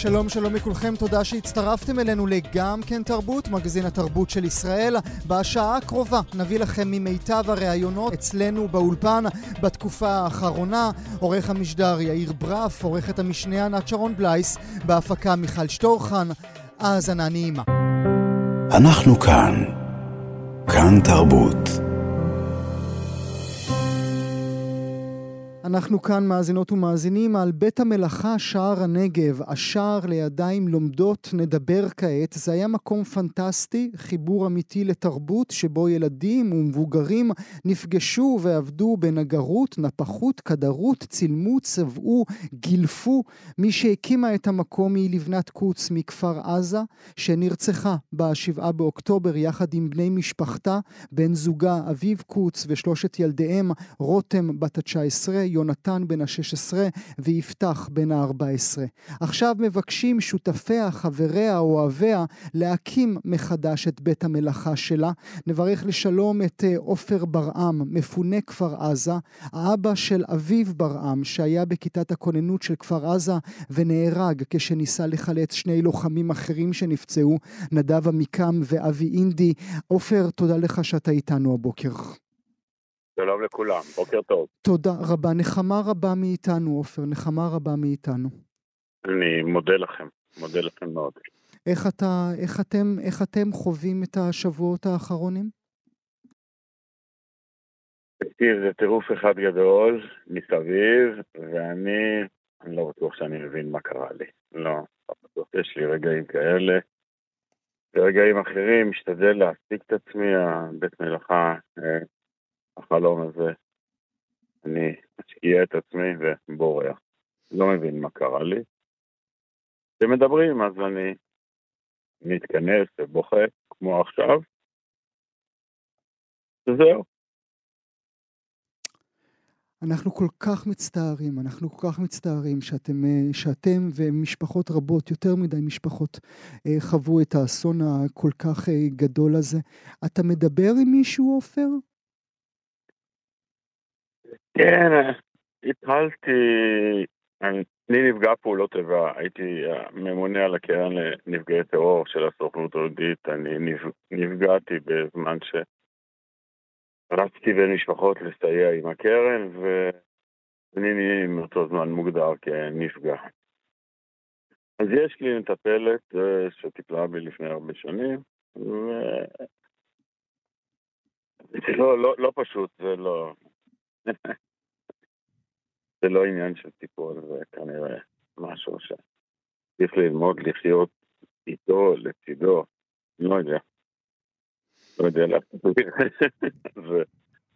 שלום שלום לכולכם, תודה שהצטרפתם אלינו לגם כן תרבות, מגזין התרבות של ישראל. בשעה הקרובה נביא לכם ממיטב הראיונות אצלנו באולפן בתקופה האחרונה. עורך המשדר יאיר ברף, עורכת המשנה ענת שרון בלייס, בהפקה מיכל שטורחן. האזנה נעימה. אנחנו כאן. כאן תרבות. אנחנו כאן מאזינות ומאזינים על בית המלאכה שער הנגב, השער לידיים לומדות, נדבר כעת. זה היה מקום פנטסטי, חיבור אמיתי לתרבות, שבו ילדים ומבוגרים נפגשו ועבדו בנגרות, נפחות, כדרות, צילמו, צבעו, גילפו. מי שהקימה את המקום היא לבנת קוץ מכפר עזה, שנרצחה ב-7 באוקטובר יחד עם בני משפחתה, בן זוגה אביב קוץ ושלושת ילדיהם, רותם בת ה-19, יונתן בן ה-16 ויפתח בן ה-14. עכשיו מבקשים שותפיה, חבריה, אוהביה, להקים מחדש את בית המלאכה שלה. נברך לשלום את אה, עופר ברעם, מפונה כפר עזה, האבא של אביב ברעם, שהיה בכיתת הכוננות של כפר עזה ונהרג כשניסה לחלץ שני לוחמים אחרים שנפצעו, נדב עמיקם ואבי אינדי. עופר, תודה לך שאתה איתנו הבוקר. שלום לכולם, בוקר טוב. תודה רבה, נחמה רבה מאיתנו, עופר, נחמה רבה מאיתנו. אני מודה לכם, מודה לכם מאוד. איך, אתה, איך, אתם, איך אתם חווים את השבועות האחרונים? תקשיב, זה טירוף אחד גדול מסביב, ואני אני לא בטוח שאני מבין מה קרה לי. לא, לא בטוח. יש לי רגעים כאלה. ורגעים אחרים, משתדל להעסיק את עצמי, הבית מלאכה אה, החלום הזה. אני משקיע את עצמי ובורח. לא מבין מה קרה לי. כשמדברים אז אני מתכנס ובוכה, כמו עכשיו, וזהו. אנחנו כל כך מצטערים, אנחנו כל כך מצטערים שאתם, אה, שאתם ומשפחות רבות, יותר מדי משפחות, אה, חוו את האסון הכל כך אה, גדול הזה. אתה מדבר עם מישהו, עופר? כן, התחלתי, אני נפגע פעולות איבה, הייתי ממונה על הקרן לנפגעי טרור של הסוכנות היהודית, אני נפגעתי בזמן שרצתי בין משפחות לסייע עם הקרן, ואני מאותו זמן מוגדר כנפגע. אז יש לי מטפלת אה, שטיפלה בי לפני הרבה שנים, ו... לא, לא, לא פשוט, זה לא... זה לא עניין של טיפול, זה כנראה משהו שצריך ללמוד לחיות איתו, לצידו, לא יודע. לא יודע להסביר.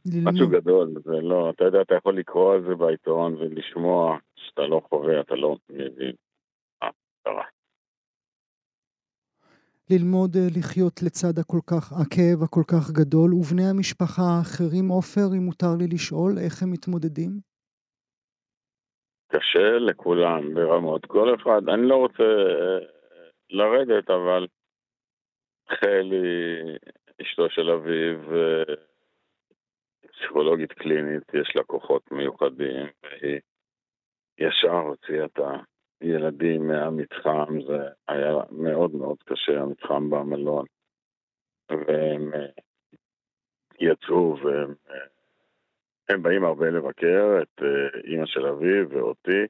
זה משהו גדול, זה לא, אתה יודע, אתה יכול לקרוא על זה בעיתון ולשמוע שאתה לא חווה, אתה לא מבין מה קרה. ללמוד אה, לחיות לצד הכל כך, הכאב הכל כך גדול, ובני המשפחה האחרים, עופר, אם מותר לי לשאול, איך הם מתמודדים? קשה לכולם ברמות. כל אחד, אני לא רוצה אה, לרדת, אבל חלי, אשתו של אביב, אה, פסיכולוגית קלינית, יש לה כוחות מיוחדים, והיא ישר הוציאה את הילדים מהמתחם, זה היה מאוד מאוד קשה, המתחם במלון. והם אה, יצאו והם הם באים הרבה לבקר את אה, אימא של אביו ואותי,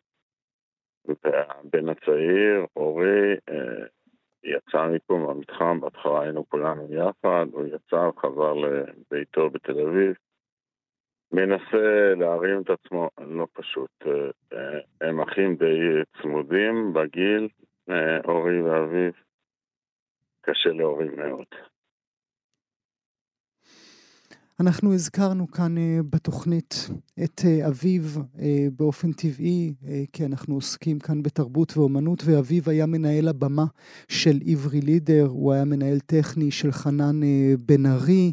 והבן הצעיר, אורי, אה, יצא מפה מהמתחם, בהתחלה היינו כולנו יחד, הוא יצא, חזר לביתו בתל אביב. מנסה להרים את עצמו, לא פשוט. אה, הם אחים די צמודים בגיל, אורי ואביו. קשה להורים מאוד. אנחנו הזכרנו כאן אה, בתוכנית את אה, אביו אה, באופן טבעי, כי אנחנו עוסקים כאן בתרבות ואומנות, ואביו היה מנהל הבמה של עברי לידר, הוא היה מנהל טכני של חנן בן ארי,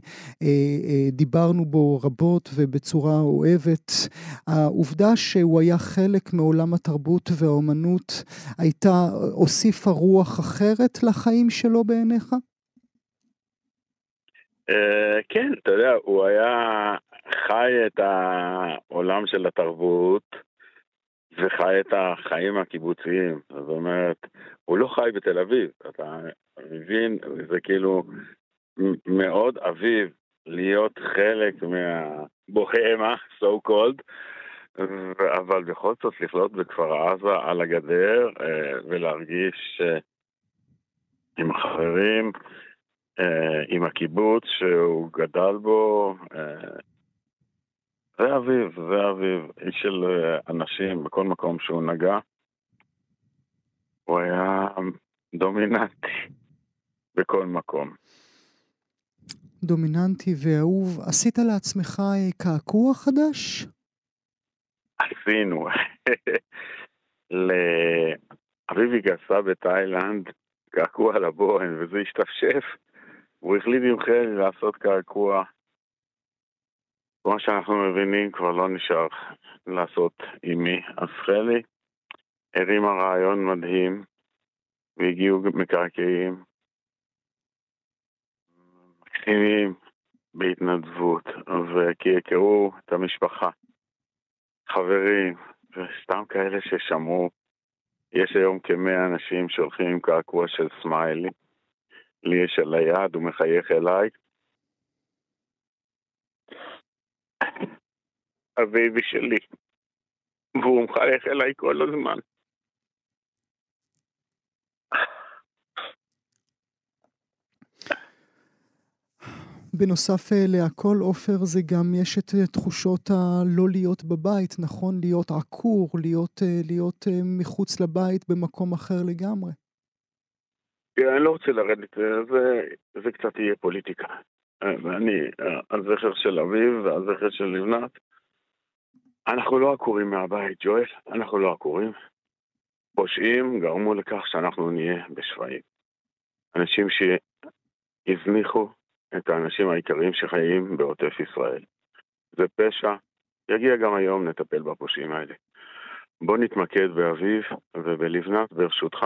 דיברנו בו רבות ובצורה אוהבת. העובדה שהוא היה חלק מעולם התרבות והאומנות הייתה, הוסיפה רוח אחרת לחיים שלו בעיניך? אה, כן, אתה יודע, הוא היה חי את העולם של התרבות וחי את החיים הקיבוציים. זאת אומרת, הוא לא חי בתל אביב, אתה מבין? זה כאילו מאוד אביב להיות חלק מהבוהמה, so called, אבל בכל זאת לחיות בכפר עזה על הגדר אה, ולהרגיש אה, עם החברים עם הקיבוץ שהוא גדל בו. אה, זה אביב, זה אביב, איש של אה, אנשים בכל מקום שהוא נגע. הוא היה דומיננטי בכל מקום. דומיננטי ואהוב. עשית לעצמך קעקוע חדש? עשינו. לאביבי גסה בתאילנד קעקוע לבוהן, וזה השתפשף. הוא החליט עם חלי לעשות קעקוע. כמו שאנחנו מבינים, כבר לא נשאר לעשות עם מי. אז חלי הרימה רעיון מדהים, והגיעו מקרקעים מקסימים בהתנדבות, וכי את המשפחה, חברים, וסתם כאלה ששמעו. יש היום כמאה אנשים שהולכים עם קעקוע של סמיילי. לי יש על היד, הוא מחייך אליי. הבייבי שלי. והוא מחייך אליי כל הזמן. בנוסף אה, להכל, עופר, זה גם יש את אה, תחושות הלא להיות בבית, נכון? להיות עקור, להיות, אה, להיות מחוץ לבית במקום אחר לגמרי. כן, אני לא רוצה לרדת, זה, זה קצת יהיה פוליטיקה. ואני, הזכר של אביב והזכר של לבנת, אנחנו לא עקורים מהבית, ג'ואל, אנחנו לא עקורים. פושעים גרמו לכך שאנחנו נהיה בשפיים. אנשים שהזניחו את האנשים העיקריים שחיים בעוטף ישראל. זה פשע, יגיע גם היום, נטפל בפושעים האלה. בוא נתמקד באביב ובלבנת, ברשותך.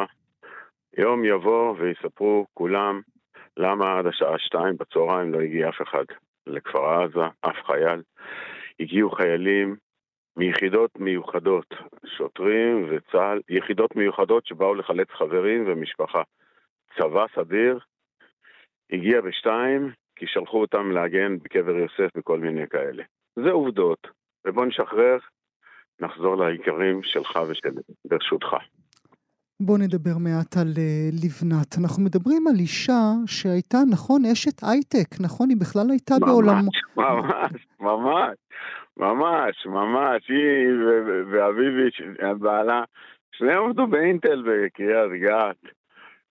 יום יבוא ויספרו כולם למה עד השעה שתיים בצהריים לא הגיע אף אחד לכפר עזה, אף חייל. הגיעו חיילים מיחידות מיוחדות, שוטרים וצה"ל, יחידות מיוחדות שבאו לחלץ חברים ומשפחה. צבא סדיר הגיע בשתיים, כי שלחו אותם להגן בקבר יוסף וכל מיני כאלה. זה עובדות, ובוא נשחרר, נחזור לעיקרים שלך ושלי, ברשותך. בוא נדבר מעט על uh, לבנת. אנחנו מדברים על אישה שהייתה, נכון, אשת הייטק, נכון? היא בכלל הייתה ממש, בעולם... ממש, ממש, ממש, ממש. היא ואביבי, בעלה, שניהם עבדו באינטל בקריית גת,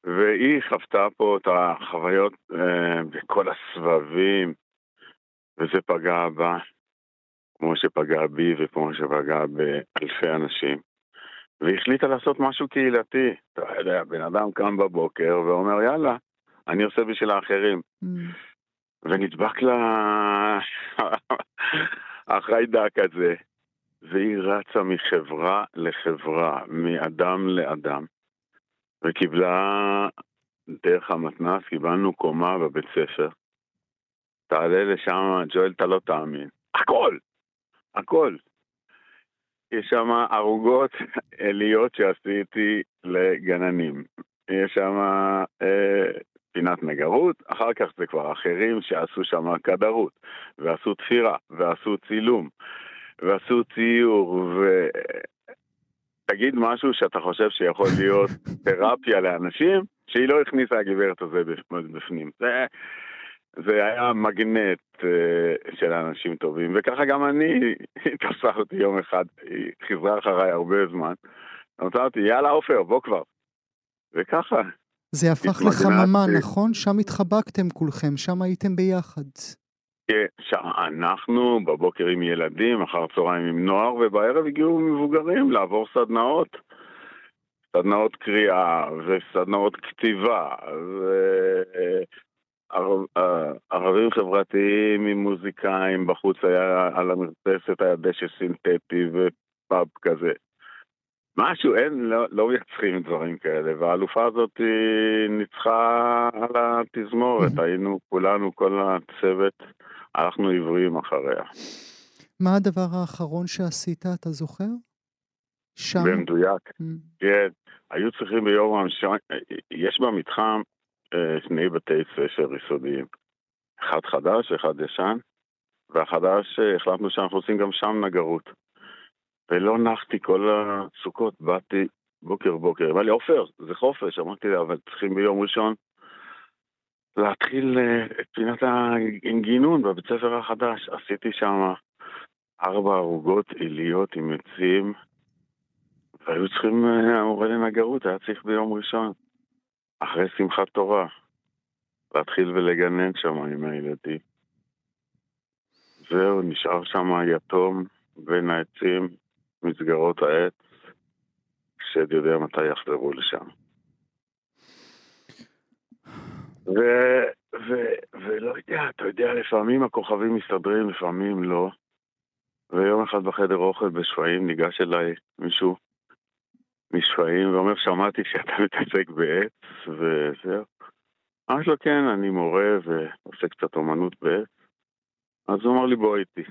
והיא חוותה פה את החוויות uh, בכל הסבבים, וזה פגע בה, כמו שפגע בי וכמו שפגע באלפי אנשים. והחליטה לעשות משהו קהילתי. אתה יודע, בן אדם קם בבוקר ואומר, יאללה, אני עושה בשביל האחרים. Mm. ונדבק לה החיידק הזה, והיא רצה מחברה לחברה, מאדם לאדם, וקיבלה דרך המתנ"ס, קיבלנו קומה בבית ספר. תעלה לשם, ג'ואל, אתה לא תאמין. הכל! הכל. יש שם ערוגות עליות שעשיתי לגננים. יש שם אה, פינת נגרות, אחר כך זה כבר אחרים שעשו שם כדרות, ועשו תפירה, ועשו צילום, ועשו ציור, ותגיד משהו שאתה חושב שיכול להיות תרפיה לאנשים, שהיא לא הכניסה הגברת הזה בפנים. זה... זה היה מגנט uh, של אנשים טובים, וככה גם אני, היא תפסה אותי יום אחד, היא חיזרה אחריי הרבה זמן. אמרתי, יאללה עופר, בוא כבר. וככה. זה הפך לחממה, נכון? שם התחבקתם כולכם, שם הייתם ביחד. כן, אנחנו בבוקר עם ילדים, אחר צהריים עם נוער, ובערב הגיעו מבוגרים לעבור סדנאות. סדנאות קריאה וסדנאות כתיבה, וערבים חברתיים עם מוזיקאים, בחוץ היה על המרפסת היה דשא סינתטי ופאב כזה. משהו, אין, לא, לא מייצרים דברים כאלה, והאלופה הזאת ניצחה על התזמורת, היינו כולנו, כל הצוות, הלכנו עבריים אחריה. מה הדבר האחרון שעשית, אתה זוכר? שם? במדויק. כן. היו צריכים ביום המשנה, יש במתחם אה, שני בתי ספר יסודיים. אחד חדש, אחד ישן, והחדש, אה, החלטנו שאנחנו עושים גם שם נגרות. ולא נחתי כל הסוכות, באתי בוקר בוקר. אמר לי, עופר, זה חופש. אמרתי לי, אבל צריכים ביום ראשון להתחיל אה, את פינת הגינון בבית ספר החדש. עשיתי שם ארבע ערוגות עיליות עם עצים, והיו צריכים, אה, המורה לנגרות היה צריך ביום ראשון, אחרי שמחת תורה, להתחיל ולגנן שם עם הילדים. זהו, נשאר שם יתום בין העצים, מסגרות העץ, שד יודע מתי יחזרו לשם. ו, ו, ולא יודע, אתה יודע, לפעמים הכוכבים מסתדרים, לפעמים לא. ויום אחד בחדר אוכל בשפיים ניגש אליי מישהו משפעים ואומר, שמעתי שאתה מתעסק בעץ וזהו. אמרתי לו, כן, אני מורה ועושה קצת אומנות בעץ. אז הוא אמר לי, בוא איתי.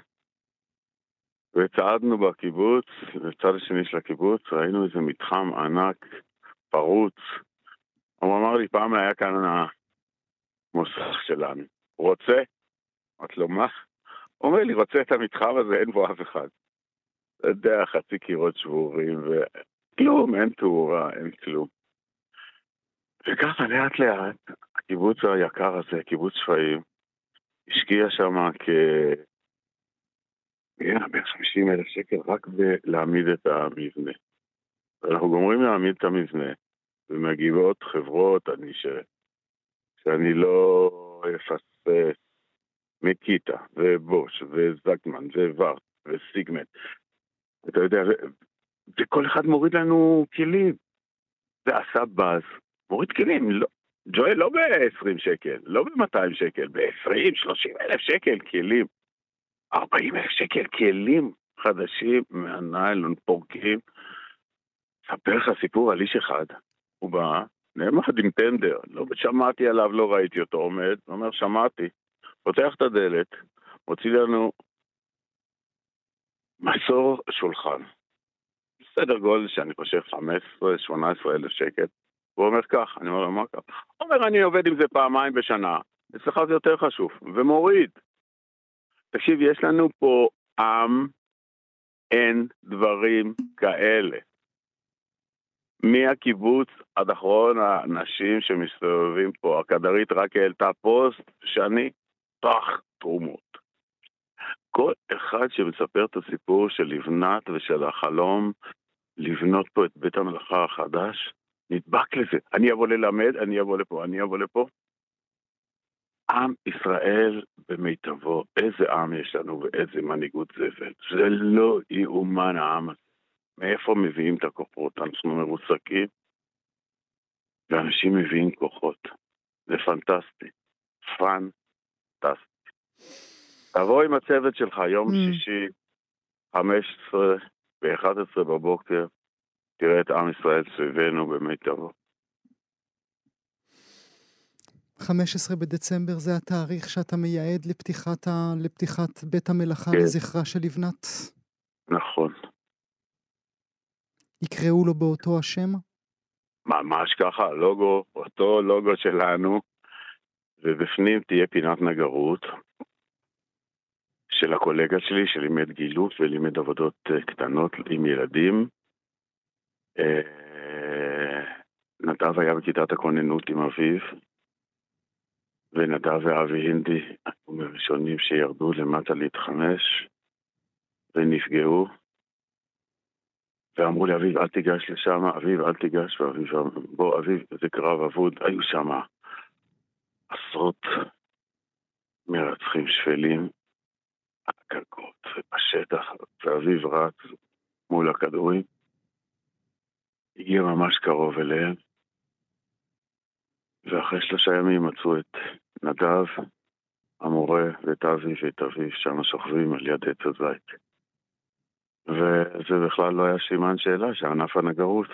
וצעדנו בקיבוץ, בצד השני של הקיבוץ, ראינו איזה מתחם ענק, פרוץ. הוא אמר לי, פעם היה כאן המוסך שלנו. רוצה? אמרתי לו, מה? הוא אומר לי, רוצה את המתחם הזה, אין בו אף אחד. אתה יודע, חצי קירות שבורים, וכלום, אין תאורה, אין כלום. וככה לאט לאט, הקיבוץ היקר הזה, קיבוץ שפיים, השקיע שם כ... בערך 50 אלף שקל רק בלהעמיד את המבנה. אנחנו גומרים להעמיד את המבנה, ומגיעות חברות, אני ש... שאני לא אפספס, מקיטה, ובוש, וזקמן, ווארט, וסיגמנט. אתה יודע, וכל אחד מוריד לנו כלים. ועשה באז, מוריד כלים, לא, ג'ואל לא ב-20 שקל, לא ב-200 שקל, ב-20-30 אלף שקל כלים. 40 אלף שקל כלים חדשים מהניילון פורקים. אספר לך סיפור על איש אחד, הוא בא, נעמד עם טנדר, לא שמעתי עליו, לא ראיתי אותו עומד, הוא אומר, שמעתי. פותח את הדלת, מוציא לנו מסור שולחן. בסדר גודל שאני חושב 15-18 אלף שקל. הוא אומר כך, אני אומר מה כך? הוא אומר, אני עובד עם זה פעמיים בשנה, אצלך זה יותר חשוב, ומוריד. תקשיב, יש לנו פה עם, אין דברים כאלה. מהקיבוץ עד אחרון האנשים שמסתובבים פה, הכדרית רק העלתה פוסט שאני פח תרומות. כל אחד שמספר את הסיפור של לבנת ושל החלום לבנות פה את בית המלאכה החדש, נדבק לזה. אני אבוא ללמד, אני אבוא לפה, אני אבוא לפה. עם ישראל במיטבו, איזה עם יש לנו ואיזה מנהיגות זבל. זה לא יאומן העם הזה. מאיפה מביאים את הכוחות? אנחנו מרוסקים, ואנשים מביאים כוחות. זה פנטסטי. פנטסטי. תבוא עם הצוות שלך יום mm. שישי, 15 ו-11 בבוקר, תראה את עם ישראל סביבנו במיטבו. 15 בדצמבר זה התאריך שאתה מייעד לפתיחת, ה... לפתיחת בית המלאכה כן. לזכרה של לבנת? נכון. יקראו לו באותו השם? ממש ככה, לוגו, אותו לוגו שלנו, ובפנים תהיה פינת נגרות של הקולגה שלי שלימד גילות ולימד עבודות אה, קטנות עם ילדים. אה, נדב היה בכיתת הכוננות עם אביו, ונדב ואבי הינדי היו מראשונים שירדו למטה להתחמש ונפגעו. ואמרו לי, אביב, אל תיגש לשם, אביב, אל תיגש, ואביב, בוא, אביב, זה קרב אבוד. היו שם עשרות מרצחים שפלים הגגות ובשטח, ואביב רץ מול הכדורים. הגיע ממש קרוב אליהם, ואחרי שלושה ימים מצאו את נדב, המורה, ואת אבי ואת אביו שם שוכבים על יד עץ הזית. וזה בכלל לא היה סימן שאלה שענף הנגרות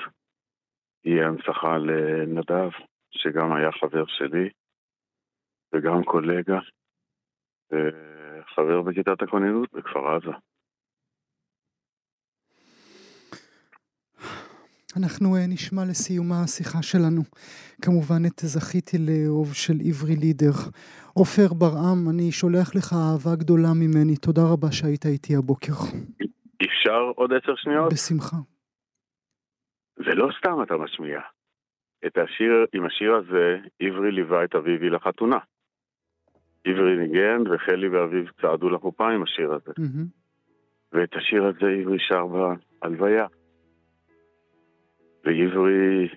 יהיה הנצחה לנדב, שגם היה חבר שלי וגם קולגה, וחבר בכיתת הכוננות בכפר עזה. אנחנו אה, נשמע לסיומה השיחה שלנו, כמובן את זכיתי לאהוב של עברי לידר. עופר ברעם, אני שולח לך אהבה גדולה ממני, תודה רבה שהיית איתי הבוקר. אפשר עוד עשר שניות? בשמחה. ולא סתם אתה משמיע. את השיר, עם השיר הזה, עברי ליווה את אביבי לחתונה. עברי ניגן וחלי ואביב צעדו לחופה עם השיר הזה. Mm-hmm. ואת השיר הזה עברי שר בהלוויה. ועברי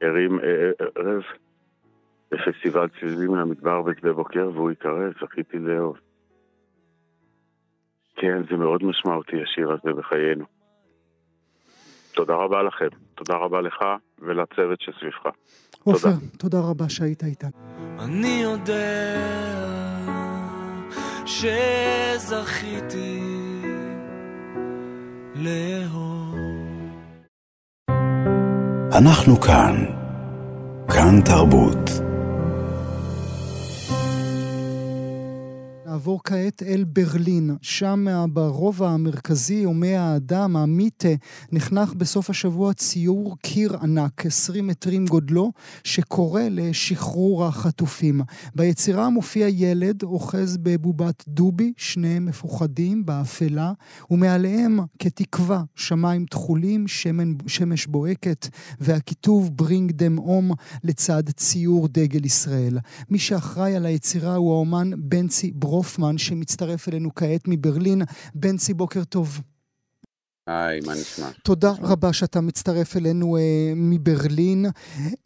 הרים אה, אה, ערב בפסטיבל צלילים למדבר בשדה בוקר, והוא יקרא, זכיתי לאהוב. כן, זה מאוד משמעותי השיר הזה בחיינו. תודה רבה לכם, תודה רבה לך ולצוות שסביבך. עופר, תודה. תודה רבה שהיית איתנו. אני יודע שזכיתי לאהוב. אנחנו כאן. כאן תרבות. נעבור כעת אל ברלין, שם ברובע המרכזי הומי האדם, המיטה, נחנך בסוף השבוע ציור קיר ענק, 20 מטרים גודלו, שקורא לשחרור החטופים. ביצירה מופיע ילד אוחז בבובת דובי, שניהם מפוחדים באפלה, ומעליהם כתקווה שמיים תכולים, שמש בוהקת, והכיתוב Bring them home לצד ציור דגל ישראל. מי שאחראי על היצירה הוא האומן בנצי ברוף. הופמן, שמצטרף אלינו כעת מברלין. בנצי, בוקר טוב. היי, מה נשמע? תודה נשמע. רבה שאתה מצטרף אלינו אה, מברלין.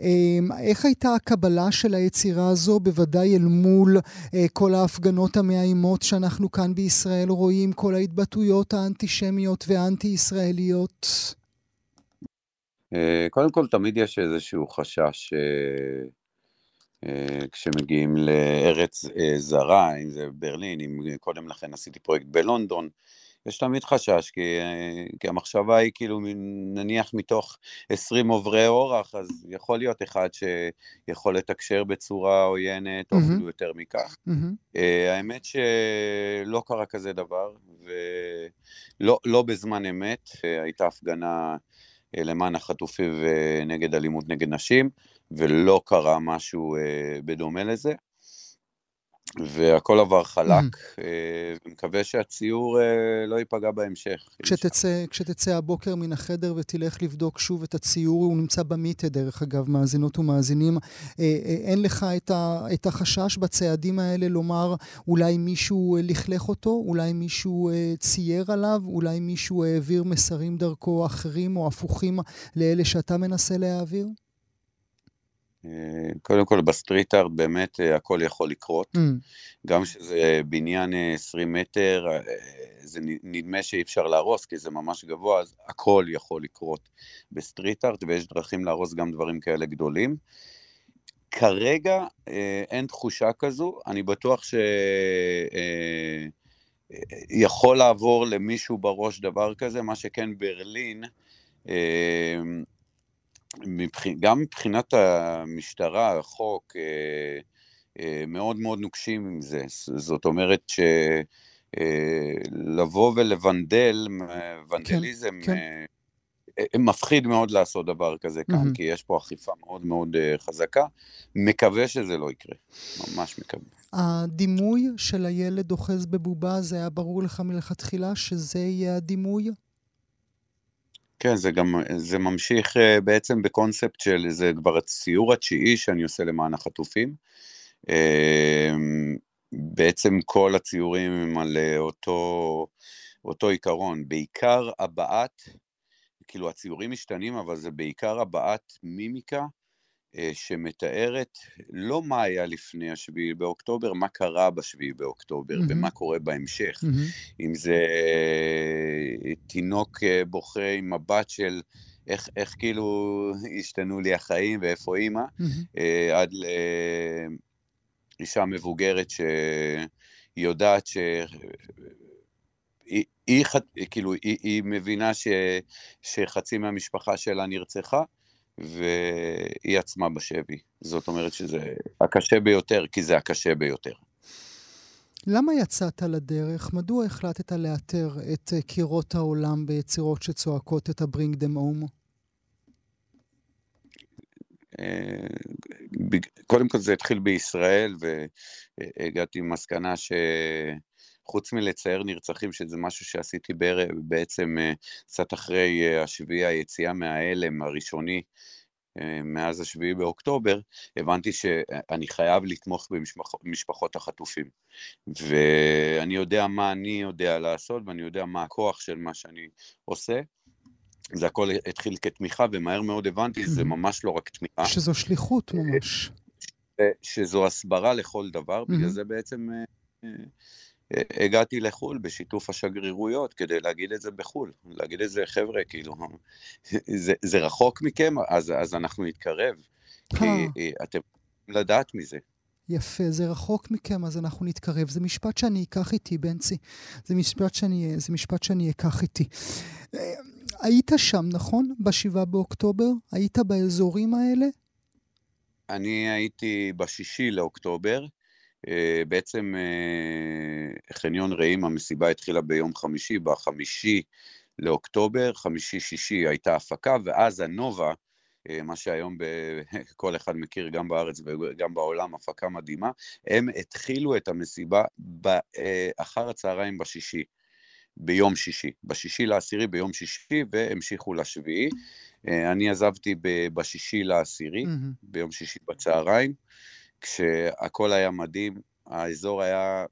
אה, איך הייתה הקבלה של היצירה הזו, בוודאי אל מול אה, כל ההפגנות המאיימות שאנחנו כאן בישראל רואים, כל ההתבטאויות האנטישמיות והאנטי-ישראליות? אה, קודם כל, תמיד יש איזשהו חשש אה, כשמגיעים לארץ אה, זרה, אם זה ברלין, אם קודם לכן עשיתי פרויקט בלונדון, יש תמיד חשש, כי, אה, כי המחשבה היא כאילו, נניח מתוך 20 עוברי אורח, אז יכול להיות אחד שיכול לתקשר בצורה עוינת, או אפילו mm-hmm. יותר מכך. Mm-hmm. האמת שלא קרה כזה דבר, ולא לא בזמן אמת, הייתה הפגנה למען החטופים ונגד אלימות נגד נשים. ולא קרה משהו אה, בדומה לזה. והכל עבר חלק, אה, ומקווה שהציור אה, לא ייפגע בהמשך. כשתצא, כשתצא הבוקר מן החדר ותלך לבדוק שוב את הציור, הוא נמצא במיטה דרך אגב, מאזינות ומאזינים, אין לך את, ה, את החשש בצעדים האלה לומר אולי מישהו לכלך אותו, אולי מישהו צייר עליו, אולי מישהו העביר מסרים דרכו אחרים או הפוכים לאלה שאתה מנסה להעביר? קודם כל ב street art באמת אה, הכל יכול לקרות, mm. גם שזה בניין 20 אה, מטר, אה, זה נדמה שאי אפשר להרוס כי זה ממש גבוה, אז הכל יכול לקרות ב street art ויש דרכים להרוס גם דברים כאלה גדולים. כרגע אין תחושה כזו, אני בטוח שיכול לעבור למישהו בראש דבר כזה, מה שכן ברלין, מבח... גם מבחינת המשטרה, החוק, אה, אה, מאוד מאוד נוקשים עם זה. זאת אומרת שלבוא אה, ולבנדל, ונדליזם, כן, כן. מפחיד מאוד לעשות דבר כזה כאן, mm-hmm. כי יש פה אכיפה מאוד מאוד חזקה. מקווה שזה לא יקרה, ממש מקווה. הדימוי של הילד אוחז בבובה, זה היה ברור לך מלכתחילה שזה יהיה הדימוי? כן, זה גם, זה ממשיך אה, בעצם בקונספט של, זה כבר הציור התשיעי שאני עושה למען החטופים. אמ, בעצם כל הציורים הם על אה, אותו, אותו עיקרון, בעיקר הבעת, כאילו הציורים משתנים, אבל זה בעיקר הבעת מימיקה שמתארת לא מה היה לפני השביעי באוקטובר, מה קרה בשביעי באוקטובר מהמם. ומה קורה בהמשך. מהמם. אם זה אה, תינוק אה, בוכה עם מבט של איך, איך כאילו השתנו לי החיים ואיפה אימא. אה, עד לאישה מבוגרת שהיא יודעת ש... היא, היא, כאילו, היא, היא מבינה ש, שחצי מהמשפחה שלה נרצחה, והיא עצמה בשבי. זאת אומרת שזה הקשה ביותר, כי זה הקשה ביותר. למה יצאת לדרך? מדוע החלטת לאתר את אה, קירות העולם ביצירות שצועקות את ה-Bring them home? אה, קודם כל זה התחיל בישראל, והגעתי למסקנה שחוץ מלצייר נרצחים, שזה משהו שעשיתי בערב, בעצם אה, קצת אחרי אה, השביעי, היציאה מההלם הראשוני, אה, מאז השביעי באוקטובר, הבנתי שאני חייב לתמוך במשפחות החטופים. ואני יודע מה אני יודע לעשות, ואני יודע מה הכוח של מה שאני עושה. זה הכל התחיל כתמיכה, ומהר מאוד הבנתי שזה ממש לא רק תמיכה, שזו שליחות ממש. שזו הסברה לכל דבר, בגלל. זה בעצם הגעתי לחו"ל בשיתוף השגרירויות כדי להגיד את זה בחו"ל, להגיד את זה, חבר'ה, כאילו, זה, זה רחוק מכם, אז, אז אנחנו נתקרב, כי אה. אה, אתם צריכים לדעת מזה. יפה, זה רחוק מכם, אז אנחנו נתקרב. זה משפט שאני אקח איתי, בנצי. זה משפט שאני, זה משפט שאני אקח איתי. אה, היית שם, נכון? בשבעה באוקטובר? היית באזורים האלה? אני הייתי בשישי לאוקטובר, אה, בעצם אה, חניון רעים, המסיבה התחילה ביום חמישי, בחמישי לאוקטובר, חמישי-שישי הייתה הפקה, ואז הנובה, אה, מה שהיום ב- כל אחד מכיר גם בארץ וגם בעולם, הפקה מדהימה, הם התחילו את המסיבה אה, אחר הצהריים בשישי. ביום שישי, בשישי לעשירי ביום שישי והמשיכו לשביעי. אה, אני עזבתי בשישי לעשירי, מהמם. ביום שישי בצהריים, כשהכל היה מדהים, האזור היה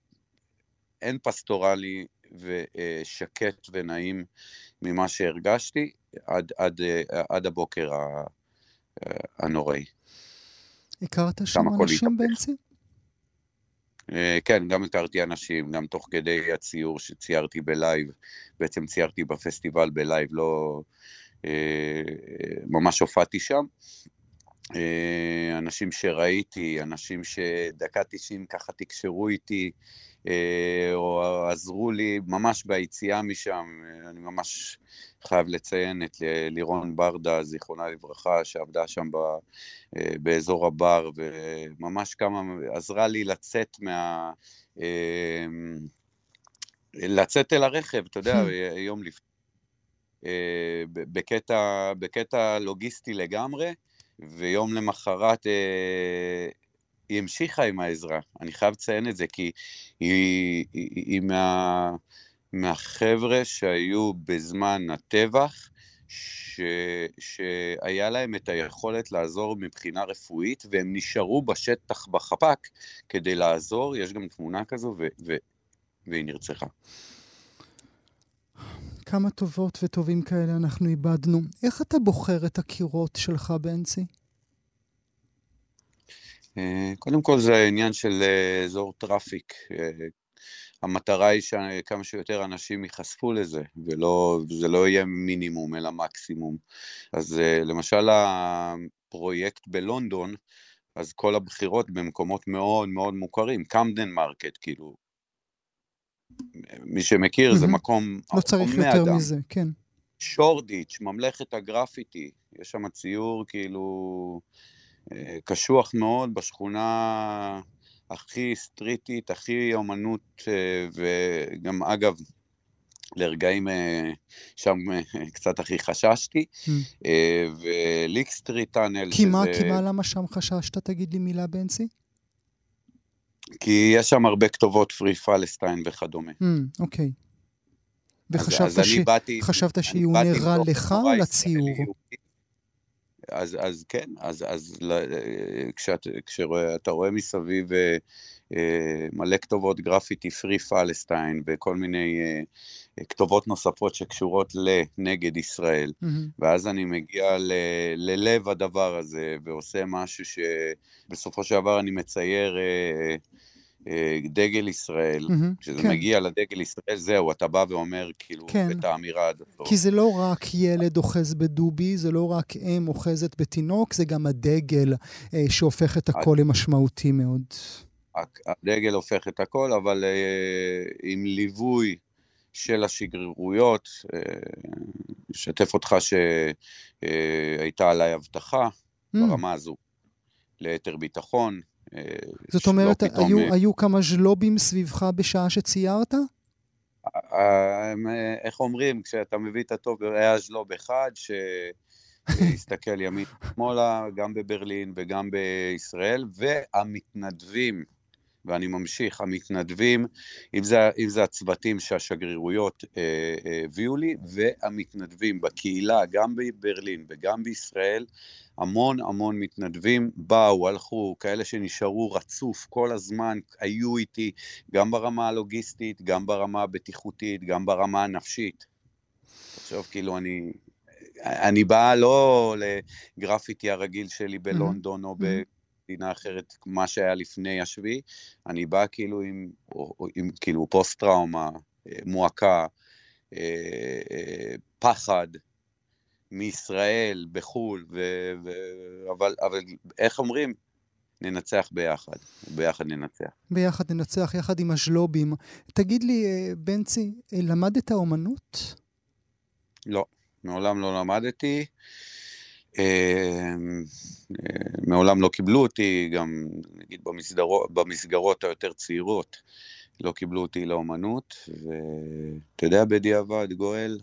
אין פסטורלי ושקט ונעים ממה שהרגשתי עד, עד, אה, עד הבוקר אה, הנוראי. הכרת שם אנשים. בנצי? אה, כן, גם הכרתי אנשים, גם תוך כדי הציור שציירתי ב live, בעצם ציירתי בפסטיבל ב live, לא... אה, ממש הופעתי שם. אה, אנשים שראיתי, אנשים שדקה 90 ככה תקשרו איתי, אה, או עזרו לי ממש ביציאה משם. אה, אני ממש חייב לציין את לירון ברדה, זיכרונה לברכה, שעבדה שם ב, באזור הבר, וממש כמה, עזרה לי לצאת מה... לצאת אל הרכב, אתה יודע, יום לפני. בקטע, בקטע לוגיסטי לגמרי, ויום למחרת אה, היא המשיכה עם העזרה. אני חייב לציין את זה, כי היא, היא, היא מה, מהחבר'ה שהיו בזמן הטבח, ש, שהיה להם את היכולת לעזור מבחינה רפואית, והם נשארו בשטח בחפ"ק כדי לעזור, יש גם תמונה כזו, ו, ו, והיא נרצחה. כמה טובות וטובים כאלה אנחנו איבדנו. איך אתה בוחר את הקירות שלך, בנצי? אה, קודם כל זה העניין של אה, אזור traffic. אה, המטרה היא שכמה שיותר אנשים ייחשפו לזה, וזה לא יהיה מינימום אלא מקסימום. אז למשל הפרויקט בלונדון, אז כל הבחירות במקומות מאוד מאוד מוכרים, קמדן מרקט, כאילו, מי שמכיר זה מהמם. מקום לא צריך יותר אדם. מזה, כן. שורדיץ', ממלכת הגרפיטי, יש שם ציור כאילו אה, קשוח מאוד בשכונה הכי סטריטית, הכי אומנות, אה, וגם אגב, לרגעים אה, שם קצת הכי חששתי, וליק סטריט טאנל, כי מה, שזה... כי מה, למה שם חששת? תגיד לי מילה, בנצי. כי יש שם הרבה כתובות פרי פלסטיין וכדומה. Mm, אוקיי. אז, וחשבת אז ש... באתי, חשבת באתי נראה לך או לציור? אז, אז כן, אז, אז ל- כשאת, כשאתה רואה מסביב אה, אה, מלא כתובות גרפיטי פרי פלסטיין וכל מיני אה, כתובות נוספות שקשורות לנגד ישראל. Mm-hmm. ואז אני מגיע ל, ללב הדבר הזה ועושה משהו שבסופו של דבר אני מצייר אה, אה, דגל ישראל. Mm-hmm, כשזה כן. מגיע לדגל ישראל, זהו, אתה בא ואומר כאילו כן. את האמירה הסוף. כי זה לא רק ילד אוחז בדובי, זה לא רק אם אוחזת בתינוק, זה גם הדגל אה, שהופך את הכל למשמעותי מאוד. הדגל הופך את הכל, אבל אה, עם ליווי של השגרירויות, אה, אשתף אותך שהייתה עליי הבטחה mm. ברמה הזו, ליתר ביטחון. אה, זאת אומרת, היו, אה, היו כמה ז'לובים סביבך בשעה שציירת? איך אומרים, כשאתה מביא את הטוב, היה ז'לוב אחד שהסתכל ימין שמאלה, גם בברלין וגם בישראל, והמתנדבים ואני ממשיך, המתנדבים, אם זה, אם זה הצוותים שהשגרירויות אה, אה, הביאו לי, והמתנדבים בקהילה, גם בברלין וגם בישראל, המון המון מתנדבים באו, הלכו, כאלה שנשארו רצוף כל הזמן, היו איתי, גם ברמה הלוגיסטית, גם ברמה הבטיחותית, גם ברמה הנפשית. עכשיו, כאילו, אני, אני בא לא לגרפיטי הרגיל שלי בלונדון mm-hmm. או ב... מדינה אחרת, מה שהיה לפני השביעי, אני בא כאילו עם, או, עם כאילו פוסט-טראומה, אה, מועקה, אה, אה, פחד מישראל, בחו"ל, ו, ו, אבל, אבל איך אומרים? ננצח ביחד, ביחד ננצח. ביחד ננצח, יחד עם הז'לובים. תגיד לי, בנצי, למדת אומנות? לא, מעולם לא למדתי. אה, מעולם לא קיבלו אותי, גם נגיד במסגרות, במסגרות היותר צעירות לא קיבלו אותי לאומנות, ואתה יודע, בדיעבד, גואל,